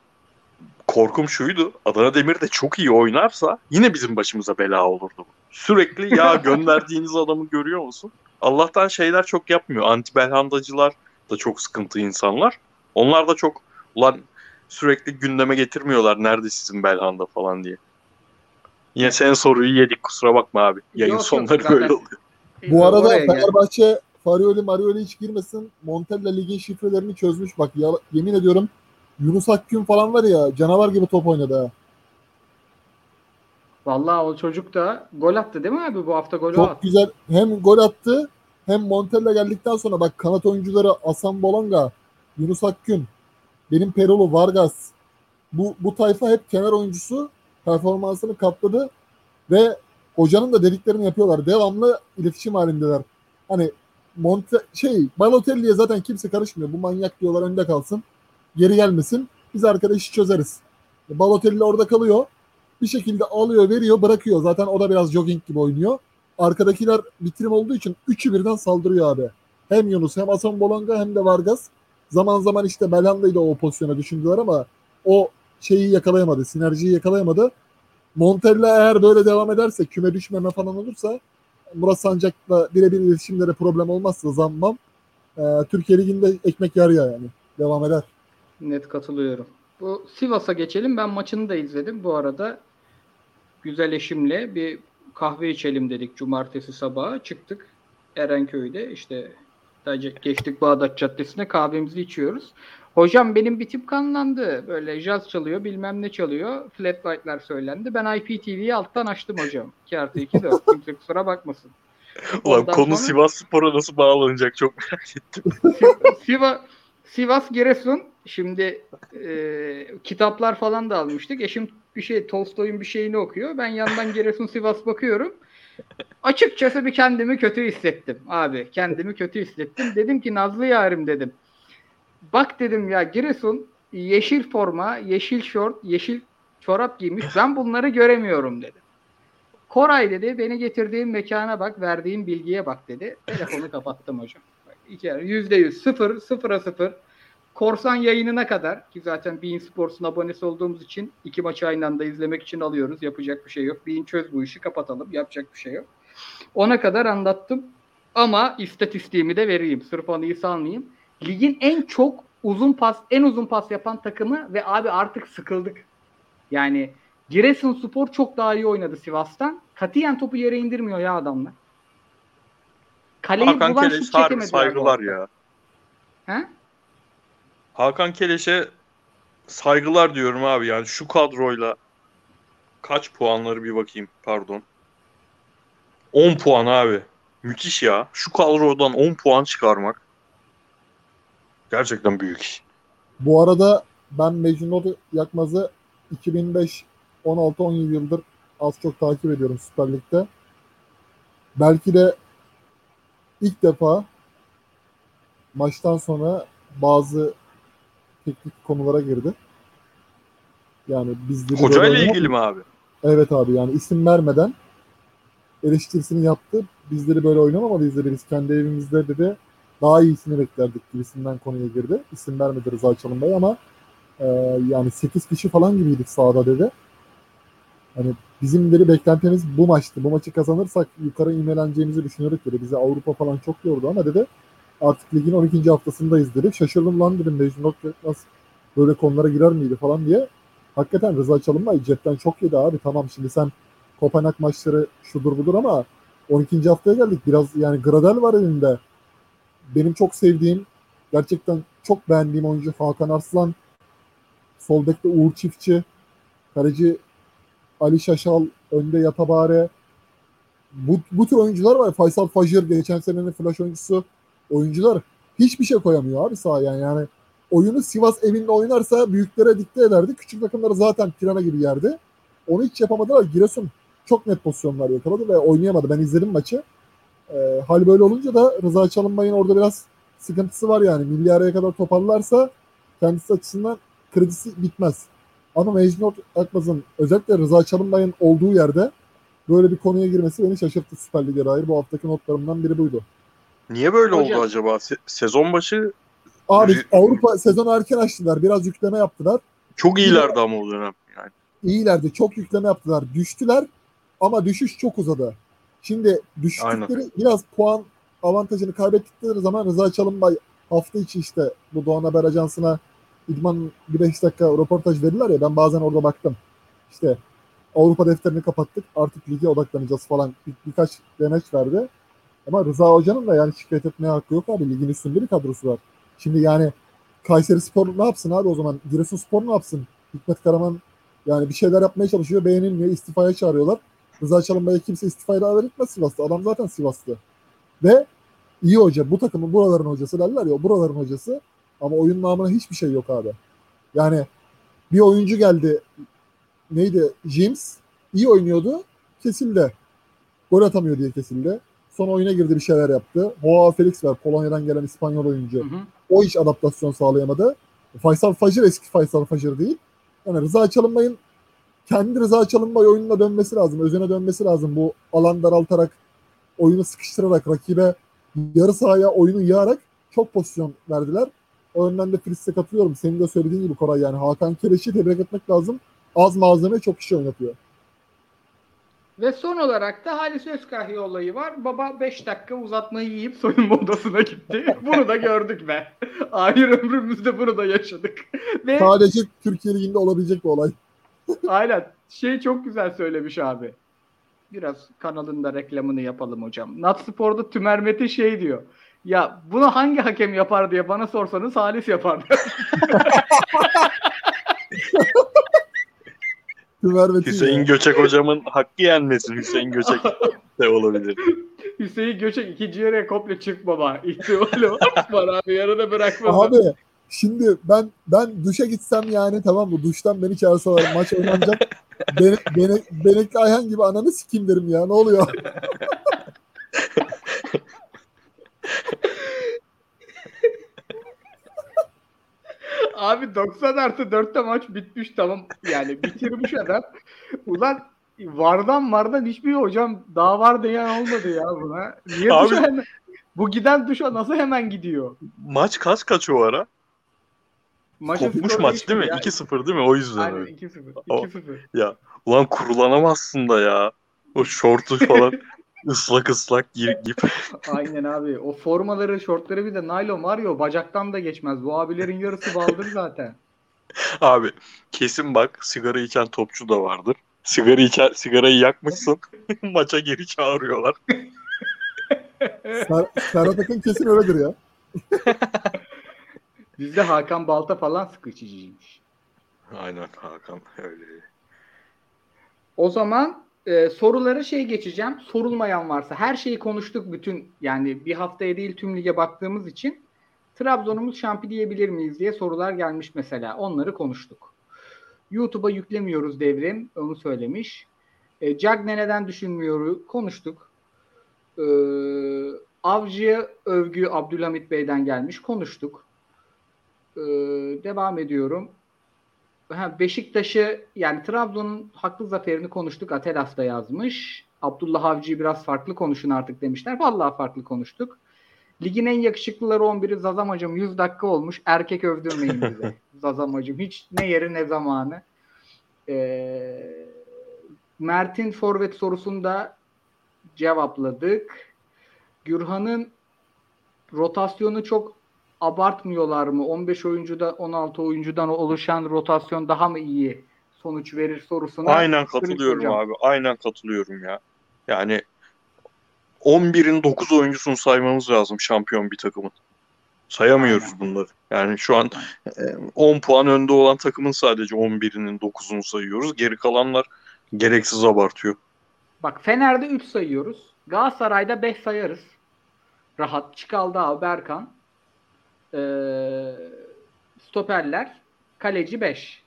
korkum şuydu. Adana Demir de çok iyi oynarsa yine bizim başımıza bela olurdu. Sürekli ya gönderdiğiniz adamı görüyor musun? Allah'tan şeyler çok yapmıyor. Anti Belhandacılar da çok sıkıntı insanlar. Onlar da çok ulan sürekli gündeme getirmiyorlar nerede sizin Belhanda falan diye. Yine senin soruyu yedik kusura bakma abi. Yayın Yok, yok, sonları zaten- böyle oluyor. Bu arada. Fenerbahçe Farioli Marioli hiç girmesin. Montella ligin şifrelerini çözmüş. Bak ya, yemin ediyorum Yunus Akgün falan var ya canavar gibi top oynadı ha. Vallahi o çocuk da gol attı değil mi abi? Bu hafta golü Çok attı. güzel hem gol attı hem Montella geldikten sonra bak kanat oyuncuları Asan Bolonga, Yunus Akgün, benim Perolu Vargas. Bu, bu tayfa hep kenar oyuncusu performansını katladı ve hocanın da dediklerini yapıyorlar. Devamlı iletişim halindeler. Hani Monte şey Balotelli'ye zaten kimse karışmıyor. Bu manyak diyorlar önde kalsın. Geri gelmesin. Biz arkada işi çözeriz. Balotelli orada kalıyor. Bir şekilde alıyor, veriyor, bırakıyor. Zaten o da biraz jogging gibi oynuyor. Arkadakiler bitirim olduğu için üçü birden saldırıyor abi. Hem Yunus hem Hasan Bolanga hem de Vargas. Zaman zaman işte Belhanda'yı da o pozisyona düşündüler ama o şeyi yakalayamadı. Sinerjiyi yakalayamadı. Montella eğer böyle devam ederse küme düşmeme falan olursa Murat Sancak'la birebir iletişimlere problem olmazsa zammam e, Türkiye Ligi'nde ekmek yarıyor yani. Devam eder. Net katılıyorum. Bu Sivas'a geçelim. Ben maçını da izledim. Bu arada güzel eşimle bir kahve içelim dedik cumartesi sabahı. Çıktık Erenköy'de işte geçtik Bağdat Caddesi'ne kahvemizi içiyoruz. Hocam benim bir tip kanlandı. Böyle jazz çalıyor bilmem ne çalıyor. Flat white'lar söylendi. Ben IPTV'yi alttan açtım hocam. 2 artı 2 4. Kimse kusura bakmasın. Ulan Ondan konu sonra- Sivas Spor'a nasıl bağlanacak çok merak ettim. Sivas, Sivas Giresun şimdi e, kitaplar falan da almıştık. Eşim bir şey Tolstoy'un bir şeyini okuyor. Ben yandan Giresun Sivas bakıyorum. Açıkçası bir kendimi kötü hissettim abi. Kendimi kötü hissettim. Dedim ki Nazlı yarim dedim. Bak dedim ya Giresun yeşil forma, yeşil şort, yeşil çorap giymiş. Ben bunları göremiyorum dedim. Koray dedi beni getirdiğin mekana bak, verdiğin bilgiye bak dedi. Telefonu kapattım hocam. Yüzde yüz, sıfır, sıfıra sıfır. Korsan yayınına kadar ki zaten Bein Sports'un abonesi olduğumuz için iki maçı aynı anda izlemek için alıyoruz. Yapacak bir şey yok. Bein çöz bu işi kapatalım. Yapacak bir şey yok. Ona kadar anlattım. Ama istatistiğimi de vereyim. Sırf anıyı salmayayım. Ligin en çok uzun pas, en uzun pas yapan takımı ve abi artık sıkıldık. Yani Giresunspor çok daha iyi oynadı Sivas'tan. Katiyen topu yere indirmiyor ya adamlar. Kaleyi Hakan bulan şut bu saygılar ya. He? Hakan Keleş'e saygılar diyorum abi yani şu kadroyla kaç puanları bir bakayım pardon. 10 puan abi. Müthiş ya. Şu kadrodan 10 puan çıkarmak gerçekten büyük. Bu arada ben Mecnun Yakmaz'ı 2005 16-17 yıldır az çok takip ediyorum Süper Lig'de. Belki de ilk defa maçtan sonra bazı teknik konulara girdi. Yani bizleri Hocayla böyle- ilgili mi abi? Evet abi yani isim vermeden eleştirisini yaptı. Bizleri böyle oynamamalıyız dedi. Biz kendi evimizde dedi daha iyisini beklerdik gibisinden konuya girdi. İsim vermedi Rıza Çalınbay ama e, yani 8 kişi falan gibiydik sahada dedi. Hani bizim dedi beklentimiz bu maçtı. Bu maçı kazanırsak yukarı imeleneceğimizi düşünüyorduk dedi. Bize Avrupa falan çok yordu ama dedi artık ligin 12. haftasındayız dedi. Şaşırdım lan dedim Mecnun nasıl böyle konulara girer miydi falan diye. Hakikaten Rıza Çalınbay cepten çok yedi abi. Tamam şimdi sen Kopenhag maçları şudur budur ama 12. haftaya geldik. Biraz yani Gradel var elinde. Benim çok sevdiğim, gerçekten çok beğendiğim oyuncu Hakan Arslan. Sol bekte Uğur Çiftçi. Kaleci Ali Şaşal. Önde Yatabare. Bu, bu tür oyuncular var. Faysal Fajr geçen senenin flash oyuncusu. Oyuncular hiçbir şey koyamıyor abi sahaya. Yani oyunu Sivas evinde oynarsa büyüklere dikte ederdi. Küçük takımları zaten pirana gibi yerdi. Onu hiç yapamadılar. Giresun çok net pozisyonlar yakaladı ve oynayamadı. Ben izledim maçı. Ee, hal böyle olunca da Rıza Çalınbay'ın orada biraz sıkıntısı var yani. Milli araya kadar toparlarsa kendisi açısından kredisi bitmez. Ama Mecnun Akmaz'ın özellikle Rıza Çalınbay'ın olduğu yerde böyle bir konuya girmesi beni şaşırttı Süper Lig'e dair. Bu haftaki notlarımdan biri buydu. Niye böyle Hocam- oldu acaba? Se- sezon başı Abi Avrupa sezonu erken açtılar. Biraz yükleme yaptılar. çok iyilerdi ama o dönem. Yani. iyilerdi. Çok yükleme yaptılar. Düştüler ama düşüş çok uzadı. Şimdi düştükleri biraz puan avantajını kaybettikleri zaman Rıza Çalınbay hafta içi işte bu Doğan Haber Ajansı'na İdman bir beş dakika röportaj verirler ya ben bazen orada baktım. İşte Avrupa defterini kapattık artık lige odaklanacağız falan bir, birkaç demeç verdi. Ama Rıza Hoca'nın da yani şikayet etmeye hakkı yok abi. Ligin üstünde bir kadrosu var. Şimdi yani Kayseri Spor ne yapsın abi o zaman? Giresun Spor ne yapsın? Hikmet Karaman yani bir şeyler yapmaya çalışıyor. Beğenilmiyor. istifaya çağırıyorlar. Rıza Çalınbay'a kimse istifaya davet etmez Sivas'ta. Adam zaten Sivas'ta. Ve iyi hoca. Bu takımın buraların hocası derler ya. Buraların hocası. Ama oyun namına hiçbir şey yok abi. Yani bir oyuncu geldi. Neydi? James. iyi oynuyordu. Kesildi. Gol atamıyor diye kesildi. Sonra oyuna girdi bir şeyler yaptı. Joao Felix var. Polonya'dan gelen İspanyol oyuncu. Hı hı. O hiç adaptasyon sağlayamadı. Faysal Fajr eski Faysal Fajr değil. Yani Rıza Çalınbay'ın kendi Rıza Çalınbay oyununa dönmesi lazım. Özüne dönmesi lazım. Bu alan daraltarak oyunu sıkıştırarak rakibe yarı sahaya oyunu yığarak çok pozisyon verdiler. O yönden de Fritz'e katılıyorum. Senin de söylediğin gibi Koray yani Hakan Kereş'i tebrik etmek lazım. Az malzeme çok kişi oynatıyor. Ve son olarak da Halis Özkahya olayı var. Baba 5 dakika uzatmayı yiyip soyunma odasına gitti. Bunu da gördük be. Ahir ömrümüzde bunu da yaşadık. Ve Sadece Türkiye Ligi'nde olabilecek bir olay. aynen şey çok güzel söylemiş abi. Biraz kanalında reklamını yapalım hocam. Nat Spor'da Tümer Metin şey diyor. Ya bunu hangi hakem yapar diye bana sorsanız Halis yapar. Tümer ve Hüseyin Göçek hocamın hakkı yenmesin. Hüseyin Göçek de olabilir. Hüseyin Göçek ikinci yarıya komple çık baba. İhtimali var abi yarıda bırakmaz. Abi şimdi ben ben duşa gitsem yani tamam mı? Duştan beni çağırsalar maç oynanacak. Bene, bene, Benekli Ayhan gibi ananı sikeyim derim ya. Ne oluyor? Abi 90 artı 4'te maç bitmiş tamam. Yani bitirmiş adam. Ulan vardan vardan hiçbir hocam daha var diyen olmadı ya buna. Niye Abi- duşa hemen- Bu giden duşa nasıl hemen gidiyor? Maç kaç kaç o ara? Maçın Kopmuş maç değil mi? değişmiyor ya. 2-0 değil mi? O yüzden Aynen öyle. 2-0. O- 2-0. Ulan kurulanamazsın da ya. O şortu falan ıslak ıslak giyip, giyip. Aynen abi. O formaları, şortları bir de naylon var ya o bacaktan da geçmez. Bu abilerin yarısı baldır zaten. Abi kesin bak sigara içen topçu da vardır. Sigara içer, sigarayı yakmışsın. Maça geri çağırıyorlar. Ser, Serhat Akın kesin öyledir ya. Bizde Hakan Balta falan sıkı içiciymiş. Aynen Hakan öyle. O zaman e, sorulara şey geçeceğim. Sorulmayan varsa her şeyi konuştuk bütün yani bir haftaya değil tüm lige baktığımız için Trabzon'umuz şampi diyebilir miyiz diye sorular gelmiş mesela. Onları konuştuk. YouTube'a yüklemiyoruz devrim. Onu söylemiş. E, Cagne neden düşünmüyor? Konuştuk. E, Avcı'ya övgü Abdülhamit Bey'den gelmiş. Konuştuk. E, devam ediyorum. Ha, Beşiktaş'ı yani Trabzon'un haklı zaferini konuştuk. Atelas da yazmış. Abdullah Avcı'yı biraz farklı konuşun artık demişler. Vallahi farklı konuştuk. Ligin en yakışıklıları 11'i Zazam hocam 100 dakika olmuş. Erkek övdürmeyin bize. Zazam hocam hiç ne yeri ne zamanı. Ee, Mert'in forvet sorusunda cevapladık. Gürhan'ın rotasyonu çok abartmıyorlar mı? 15 oyuncuda 16 oyuncudan oluşan rotasyon daha mı iyi sonuç verir sorusuna. Aynen katılıyorum abi. Aynen katılıyorum ya. Yani 11'in 9 oyuncusunu saymamız lazım şampiyon bir takımın. Sayamıyoruz Aynen. bunları. Yani şu an 10 puan önde olan takımın sadece 11'inin 9'unu sayıyoruz. Geri kalanlar gereksiz abartıyor. Bak Fener'de 3 sayıyoruz. Galatasaray'da 5 sayarız. Rahat. Çıkaldı Berkan. Ee, stoperler. Kaleci 5.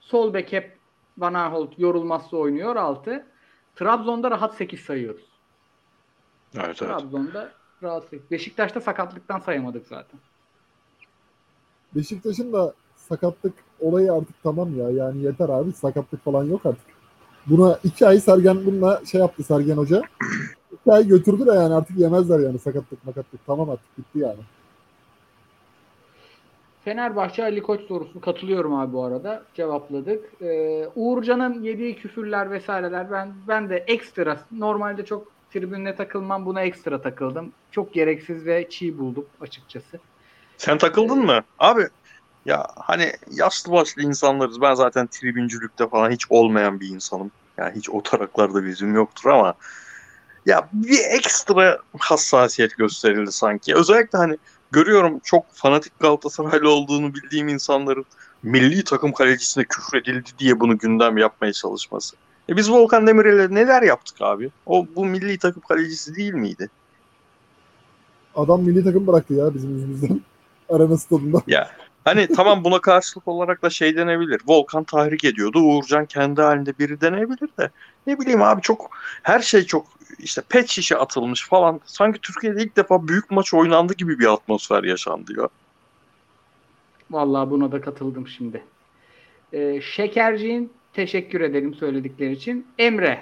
Sol bek hep Van Aanholt yorulmazsa oynuyor 6. Trabzon'da rahat 8 sayıyoruz. Evet, Trabzon'da evet. rahat 8. Beşiktaş'ta sakatlıktan sayamadık zaten. Beşiktaş'ın da sakatlık olayı artık tamam ya. Yani yeter abi. Sakatlık falan yok artık. Buna iki ay Sergen bununla şey yaptı Sergen Hoca. iki ay götürdü de yani artık yemezler yani sakatlık makatlık. Tamam artık bitti yani. Fenerbahçe Ali Koç sorusu katılıyorum abi bu arada. Cevapladık. Ee, Uğurcan'ın yediği küfürler vesaireler ben ben de ekstra normalde çok tribünle takılmam buna ekstra takıldım. Çok gereksiz ve çiğ buldum açıkçası. Sen takıldın ee, mı? Abi ya hani yaşlı başlı insanlarız. Ben zaten tribüncülükte falan hiç olmayan bir insanım. Yani hiç o taraklarda bizim yoktur ama ya bir ekstra hassasiyet gösterildi sanki. Özellikle hani görüyorum çok fanatik Galatasaraylı olduğunu bildiğim insanların milli takım kalecisine küfür edildi diye bunu gündem yapmaya çalışması. E biz Volkan Demirel'e neler yaptık abi? O bu milli takım kalecisi değil miydi? Adam milli takım bıraktı ya bizim yüzümüzden. Arena stadında. Ya hani tamam buna karşılık olarak da şey denebilir. Volkan tahrik ediyordu. Uğurcan kendi halinde biri denebilir de. Ne bileyim abi çok her şey çok işte pet şişe atılmış falan. Sanki Türkiye'de ilk defa büyük maç oynandı gibi bir atmosfer yaşandı ya. Vallahi buna da katıldım şimdi. Ee, Şekerciğin teşekkür ederim söyledikleri için. Emre.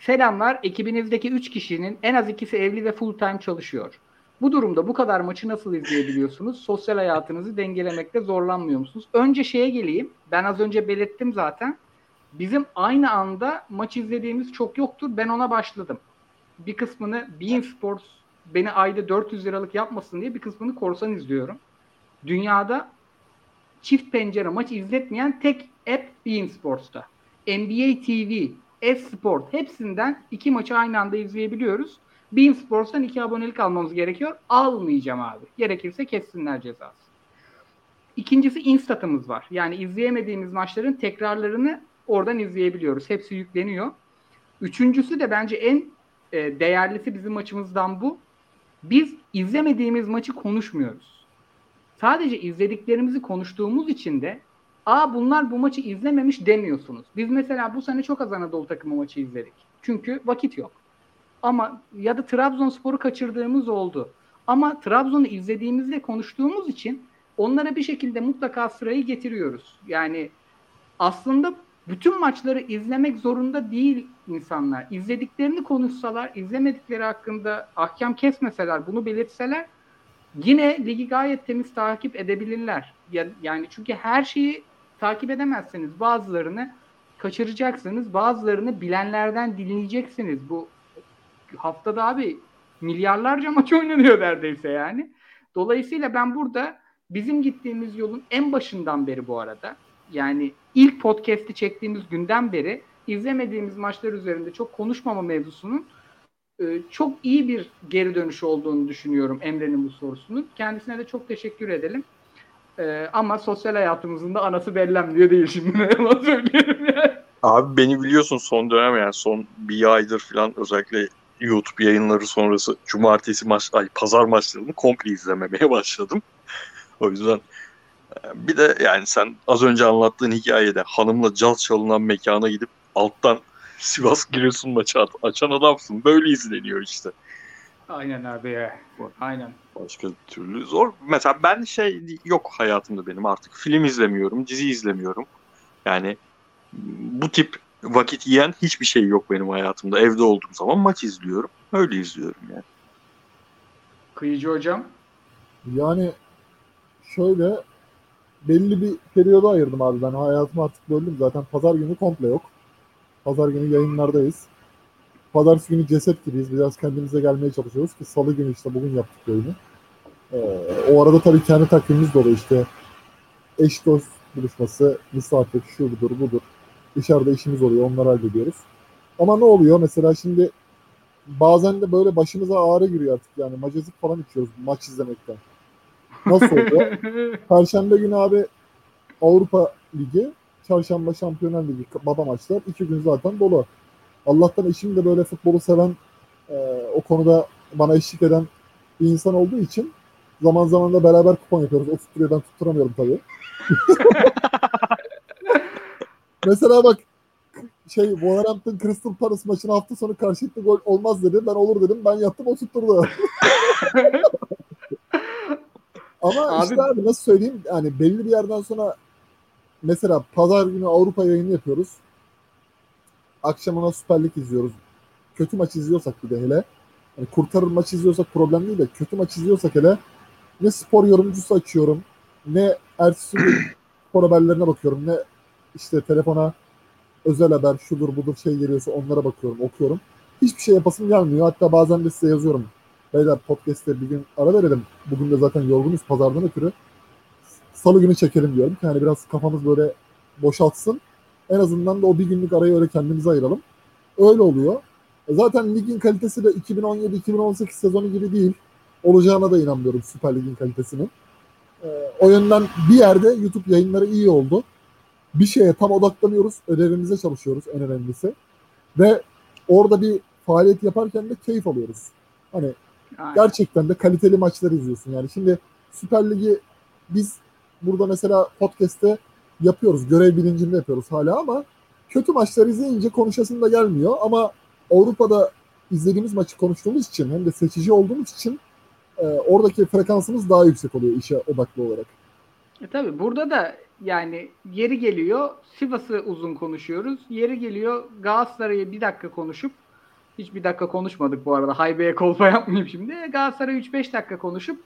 Selamlar. Ekibinizdeki 3 kişinin en az ikisi evli ve full time çalışıyor. Bu durumda bu kadar maçı nasıl izleyebiliyorsunuz? Sosyal hayatınızı dengelemekte zorlanmıyor musunuz? Önce şeye geleyim. Ben az önce belirttim zaten. Bizim aynı anda maç izlediğimiz çok yoktur. Ben ona başladım. Bir kısmını Bein Sports beni ayda 400 liralık yapmasın diye bir kısmını korsan izliyorum. Dünyada çift pencere maç izletmeyen tek app Bein Sports'ta. NBA TV, F-Sport hepsinden iki maçı aynı anda izleyebiliyoruz. Bein Sports'tan iki abonelik almamız gerekiyor. Almayacağım abi. Gerekirse kessinler cezası. İkincisi Instat'ımız var. Yani izleyemediğimiz maçların tekrarlarını oradan izleyebiliyoruz. Hepsi yükleniyor. Üçüncüsü de bence en e, değerlisi bizim maçımızdan bu. Biz izlemediğimiz maçı konuşmuyoruz. Sadece izlediklerimizi konuştuğumuz için de Aa bunlar bu maçı izlememiş demiyorsunuz. Biz mesela bu sene çok az Anadolu takımı maçı izledik. Çünkü vakit yok. Ama ya da Trabzonspor'u kaçırdığımız oldu. Ama Trabzon'u izlediğimizde konuştuğumuz için onlara bir şekilde mutlaka sırayı getiriyoruz. Yani aslında bütün maçları izlemek zorunda değil insanlar. İzlediklerini konuşsalar, izlemedikleri hakkında ahkam kesmeseler, bunu belirtseler yine ligi gayet temiz takip edebilirler. Yani çünkü her şeyi takip edemezseniz bazılarını kaçıracaksınız. Bazılarını bilenlerden dinleyeceksiniz. Bu haftada abi milyarlarca maç oynanıyor neredeyse yani. Dolayısıyla ben burada bizim gittiğimiz yolun en başından beri bu arada yani ilk podcast'i çektiğimiz günden beri izlemediğimiz maçlar üzerinde çok konuşmama mevzusunun e, çok iyi bir geri dönüş olduğunu düşünüyorum Emre'nin bu sorusunun. Kendisine de çok teşekkür edelim. Ee, ama sosyal hayatımızın da anası bellenmiyor değil şimdi. Ne yalan söylüyorum yani. Abi beni biliyorsun son dönem yani son bir aydır falan özellikle YouTube yayınları sonrası cumartesi maç, ay pazar maçlarını komple izlememeye başladım. O yüzden e, bir de yani sen az önce anlattığın hikayede hanımla caz çalınan mekana gidip alttan Sivas Giresun maçı açan adamsın. Böyle izleniyor işte. Aynen abi ya. Aynen. Başka türlü zor. Mesela ben şey yok hayatımda benim artık film izlemiyorum, dizi izlemiyorum. Yani bu tip vakit yiyen hiçbir şey yok benim hayatımda. Evde olduğum zaman maç izliyorum. Öyle izliyorum yani. Kıyıcı hocam. Yani şöyle belli bir periyoda ayırdım abi ben hayatımı artık böldüm zaten pazar günü komple yok. Pazar günü yayınlardayız. Pazartesi günü ceset gibiyiz. Biraz kendimize gelmeye çalışıyoruz ki salı günü işte bugün yaptık yayını. Ee, o arada tabii kendi takvimimiz dolu işte. Eş dost buluşması, misafir, şu budur budur. Dışarıda işimiz oluyor onları hallediyoruz. Ama ne oluyor mesela şimdi bazen de böyle başımıza ağrı giriyor artık yani macezik falan içiyoruz maç izlemekten. Nasıl oluyor? Perşembe günü abi Avrupa Ligi, çarşamba Şampiyonlar Ligi baba maçlar. iki gün zaten dolu. Allah'tan eşim de böyle futbolu seven, e, o konuda bana eşlik eden bir insan olduğu için zaman zaman da beraber kupon yapıyoruz. O tutturuyor ben tutturamıyorum tabii. Mesela bak şey Wolverhampton Crystal Palace maçına hafta sonu karşılıklı gol olmaz dedi. Ben olur dedim. Ben yattım o tutturdu. Ama Abi- işte abi nasıl söyleyeyim yani belli bir yerden sonra mesela pazar günü Avrupa yayını yapıyoruz. Akşamına Süper Lig izliyoruz. Kötü maç izliyorsak bir de hele yani kurtarır maç izliyorsak problem değil de kötü maç izliyorsak hele ne spor yorumcusu açıyorum ne ertesi spor haberlerine bakıyorum ne işte telefona özel haber şudur budur şey geliyorsa onlara bakıyorum okuyorum. Hiçbir şey yapasım gelmiyor. Hatta bazen de size yazıyorum. Beyler podcast'te bir gün ara verelim. Bugün de zaten yorgunuz pazardan ötürü. Salı günü çekelim diyorum. Yani biraz kafamız böyle boşaltsın. En azından da o bir günlük arayı öyle kendimize ayıralım. Öyle oluyor. E Zaten ligin kalitesi de 2017-2018 sezonu gibi değil. Olacağına da inanmıyorum Süper Lig'in kalitesinin. E, o yönden bir yerde YouTube yayınları iyi oldu. Bir şeye tam odaklanıyoruz. Ödevimize çalışıyoruz en önemlisi. Ve orada bir faaliyet yaparken de keyif alıyoruz. Hani Aynen. gerçekten de kaliteli maçlar izliyorsun. Yani şimdi Süper Lig'i biz burada mesela podcast'te yapıyoruz. Görev bilincinde yapıyoruz hala ama kötü maçlar izleyince konuşasın da gelmiyor. Ama Avrupa'da izlediğimiz maçı konuştuğumuz için hem de seçici olduğumuz için e, oradaki frekansımız daha yüksek oluyor işe odaklı olarak. E tabii burada da yani yeri geliyor Sivas'ı uzun konuşuyoruz. Yeri geliyor Galatasaray'ı bir dakika konuşup hiç bir dakika konuşmadık bu arada. Haybeye kolpa yapmayayım şimdi. Galatasaray 3-5 dakika konuşup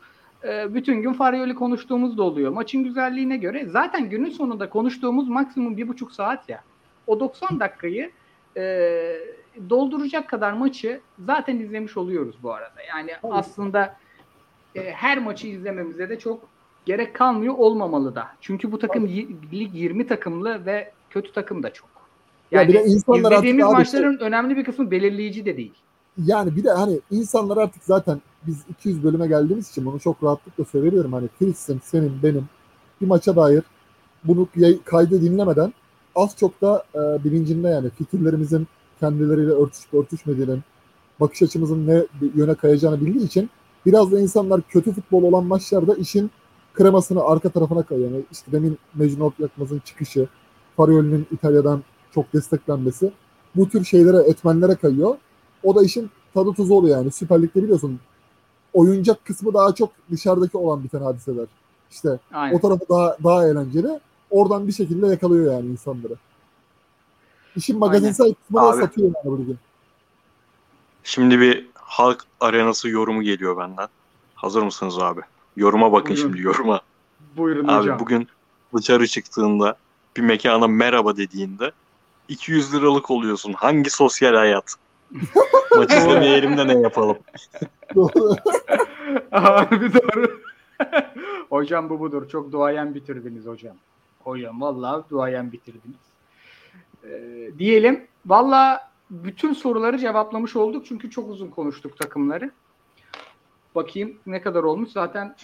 e, bütün gün Faryoli konuştuğumuz da oluyor. Maçın güzelliğine göre zaten günün sonunda konuştuğumuz maksimum bir buçuk saat ya. O 90 dakikayı e, dolduracak kadar maçı zaten izlemiş oluyoruz bu arada. Yani aslında e, her maçı izlememize de çok gerek kalmıyor olmamalı da. Çünkü bu takım lig 20 takımlı ve kötü takım da çok. Ya Yani de insanlar artık izlediğimiz abi maçların önemli bir kısmı belirleyici de değil. Yani bir de hani insanlar artık zaten biz 200 bölüme geldiğimiz için bunu çok rahatlıkla söylüyorum. Hani Fils'in, senin, benim bir maça dair bunu kaydı dinlemeden az çok da e, bilincinde yani fikirlerimizin kendileriyle örtüşüp örtüşmediğinin, bakış açımızın ne yöne kayacağını bildiği için biraz da insanlar kötü futbol olan maçlarda işin kremasını arka tarafına kayıyor. Yani işte demin Mecnun Yakmaz'ın çıkışı, Farioli'nin İtalya'dan çok desteklenmesi bu tür şeylere, etmenlere kayıyor. O da işin tadı tuzu oluyor yani. Süper Lig'de biliyorsun oyuncak kısmı daha çok dışarıdaki olan biten hadiseler. İşte Aynen. o tarafı daha daha eğlenceli. Oradan bir şekilde yakalıyor yani insanları. İşin magazinsel kısmını satıyor yani bu ligin. Şimdi bir halk arenası yorumu geliyor benden. Hazır mısınız abi? Yoruma bakın Buyurun. şimdi yoruma. Buyurun Abi hocam. bugün dışarı çıktığında bir mekana merhaba dediğinde 200 liralık oluyorsun. Hangi sosyal hayat? Maç izlemeyelim de ne yapalım? Harbi doğru. hocam bu budur. Çok duayen bitirdiniz hocam. Hocam vallahi duayen bitirdiniz. Ee, diyelim. Vallahi bütün soruları cevaplamış olduk. Çünkü çok uzun konuştuk takımları. Bakayım ne kadar olmuş. Zaten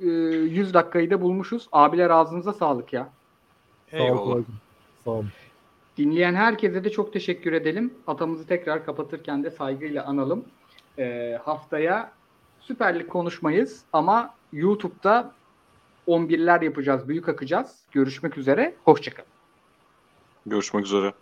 e, 100 dakikayı da bulmuşuz. Abiler ağzınıza sağlık ya. Eyvallah. Sağ olun. Dinleyen herkese de çok teşekkür edelim. Atamızı tekrar kapatırken de saygıyla analım. Ee, haftaya Süper Lig konuşmayız ama YouTube'da 11'ler yapacağız, büyük akacağız. Görüşmek üzere, hoşçakalın. Görüşmek üzere.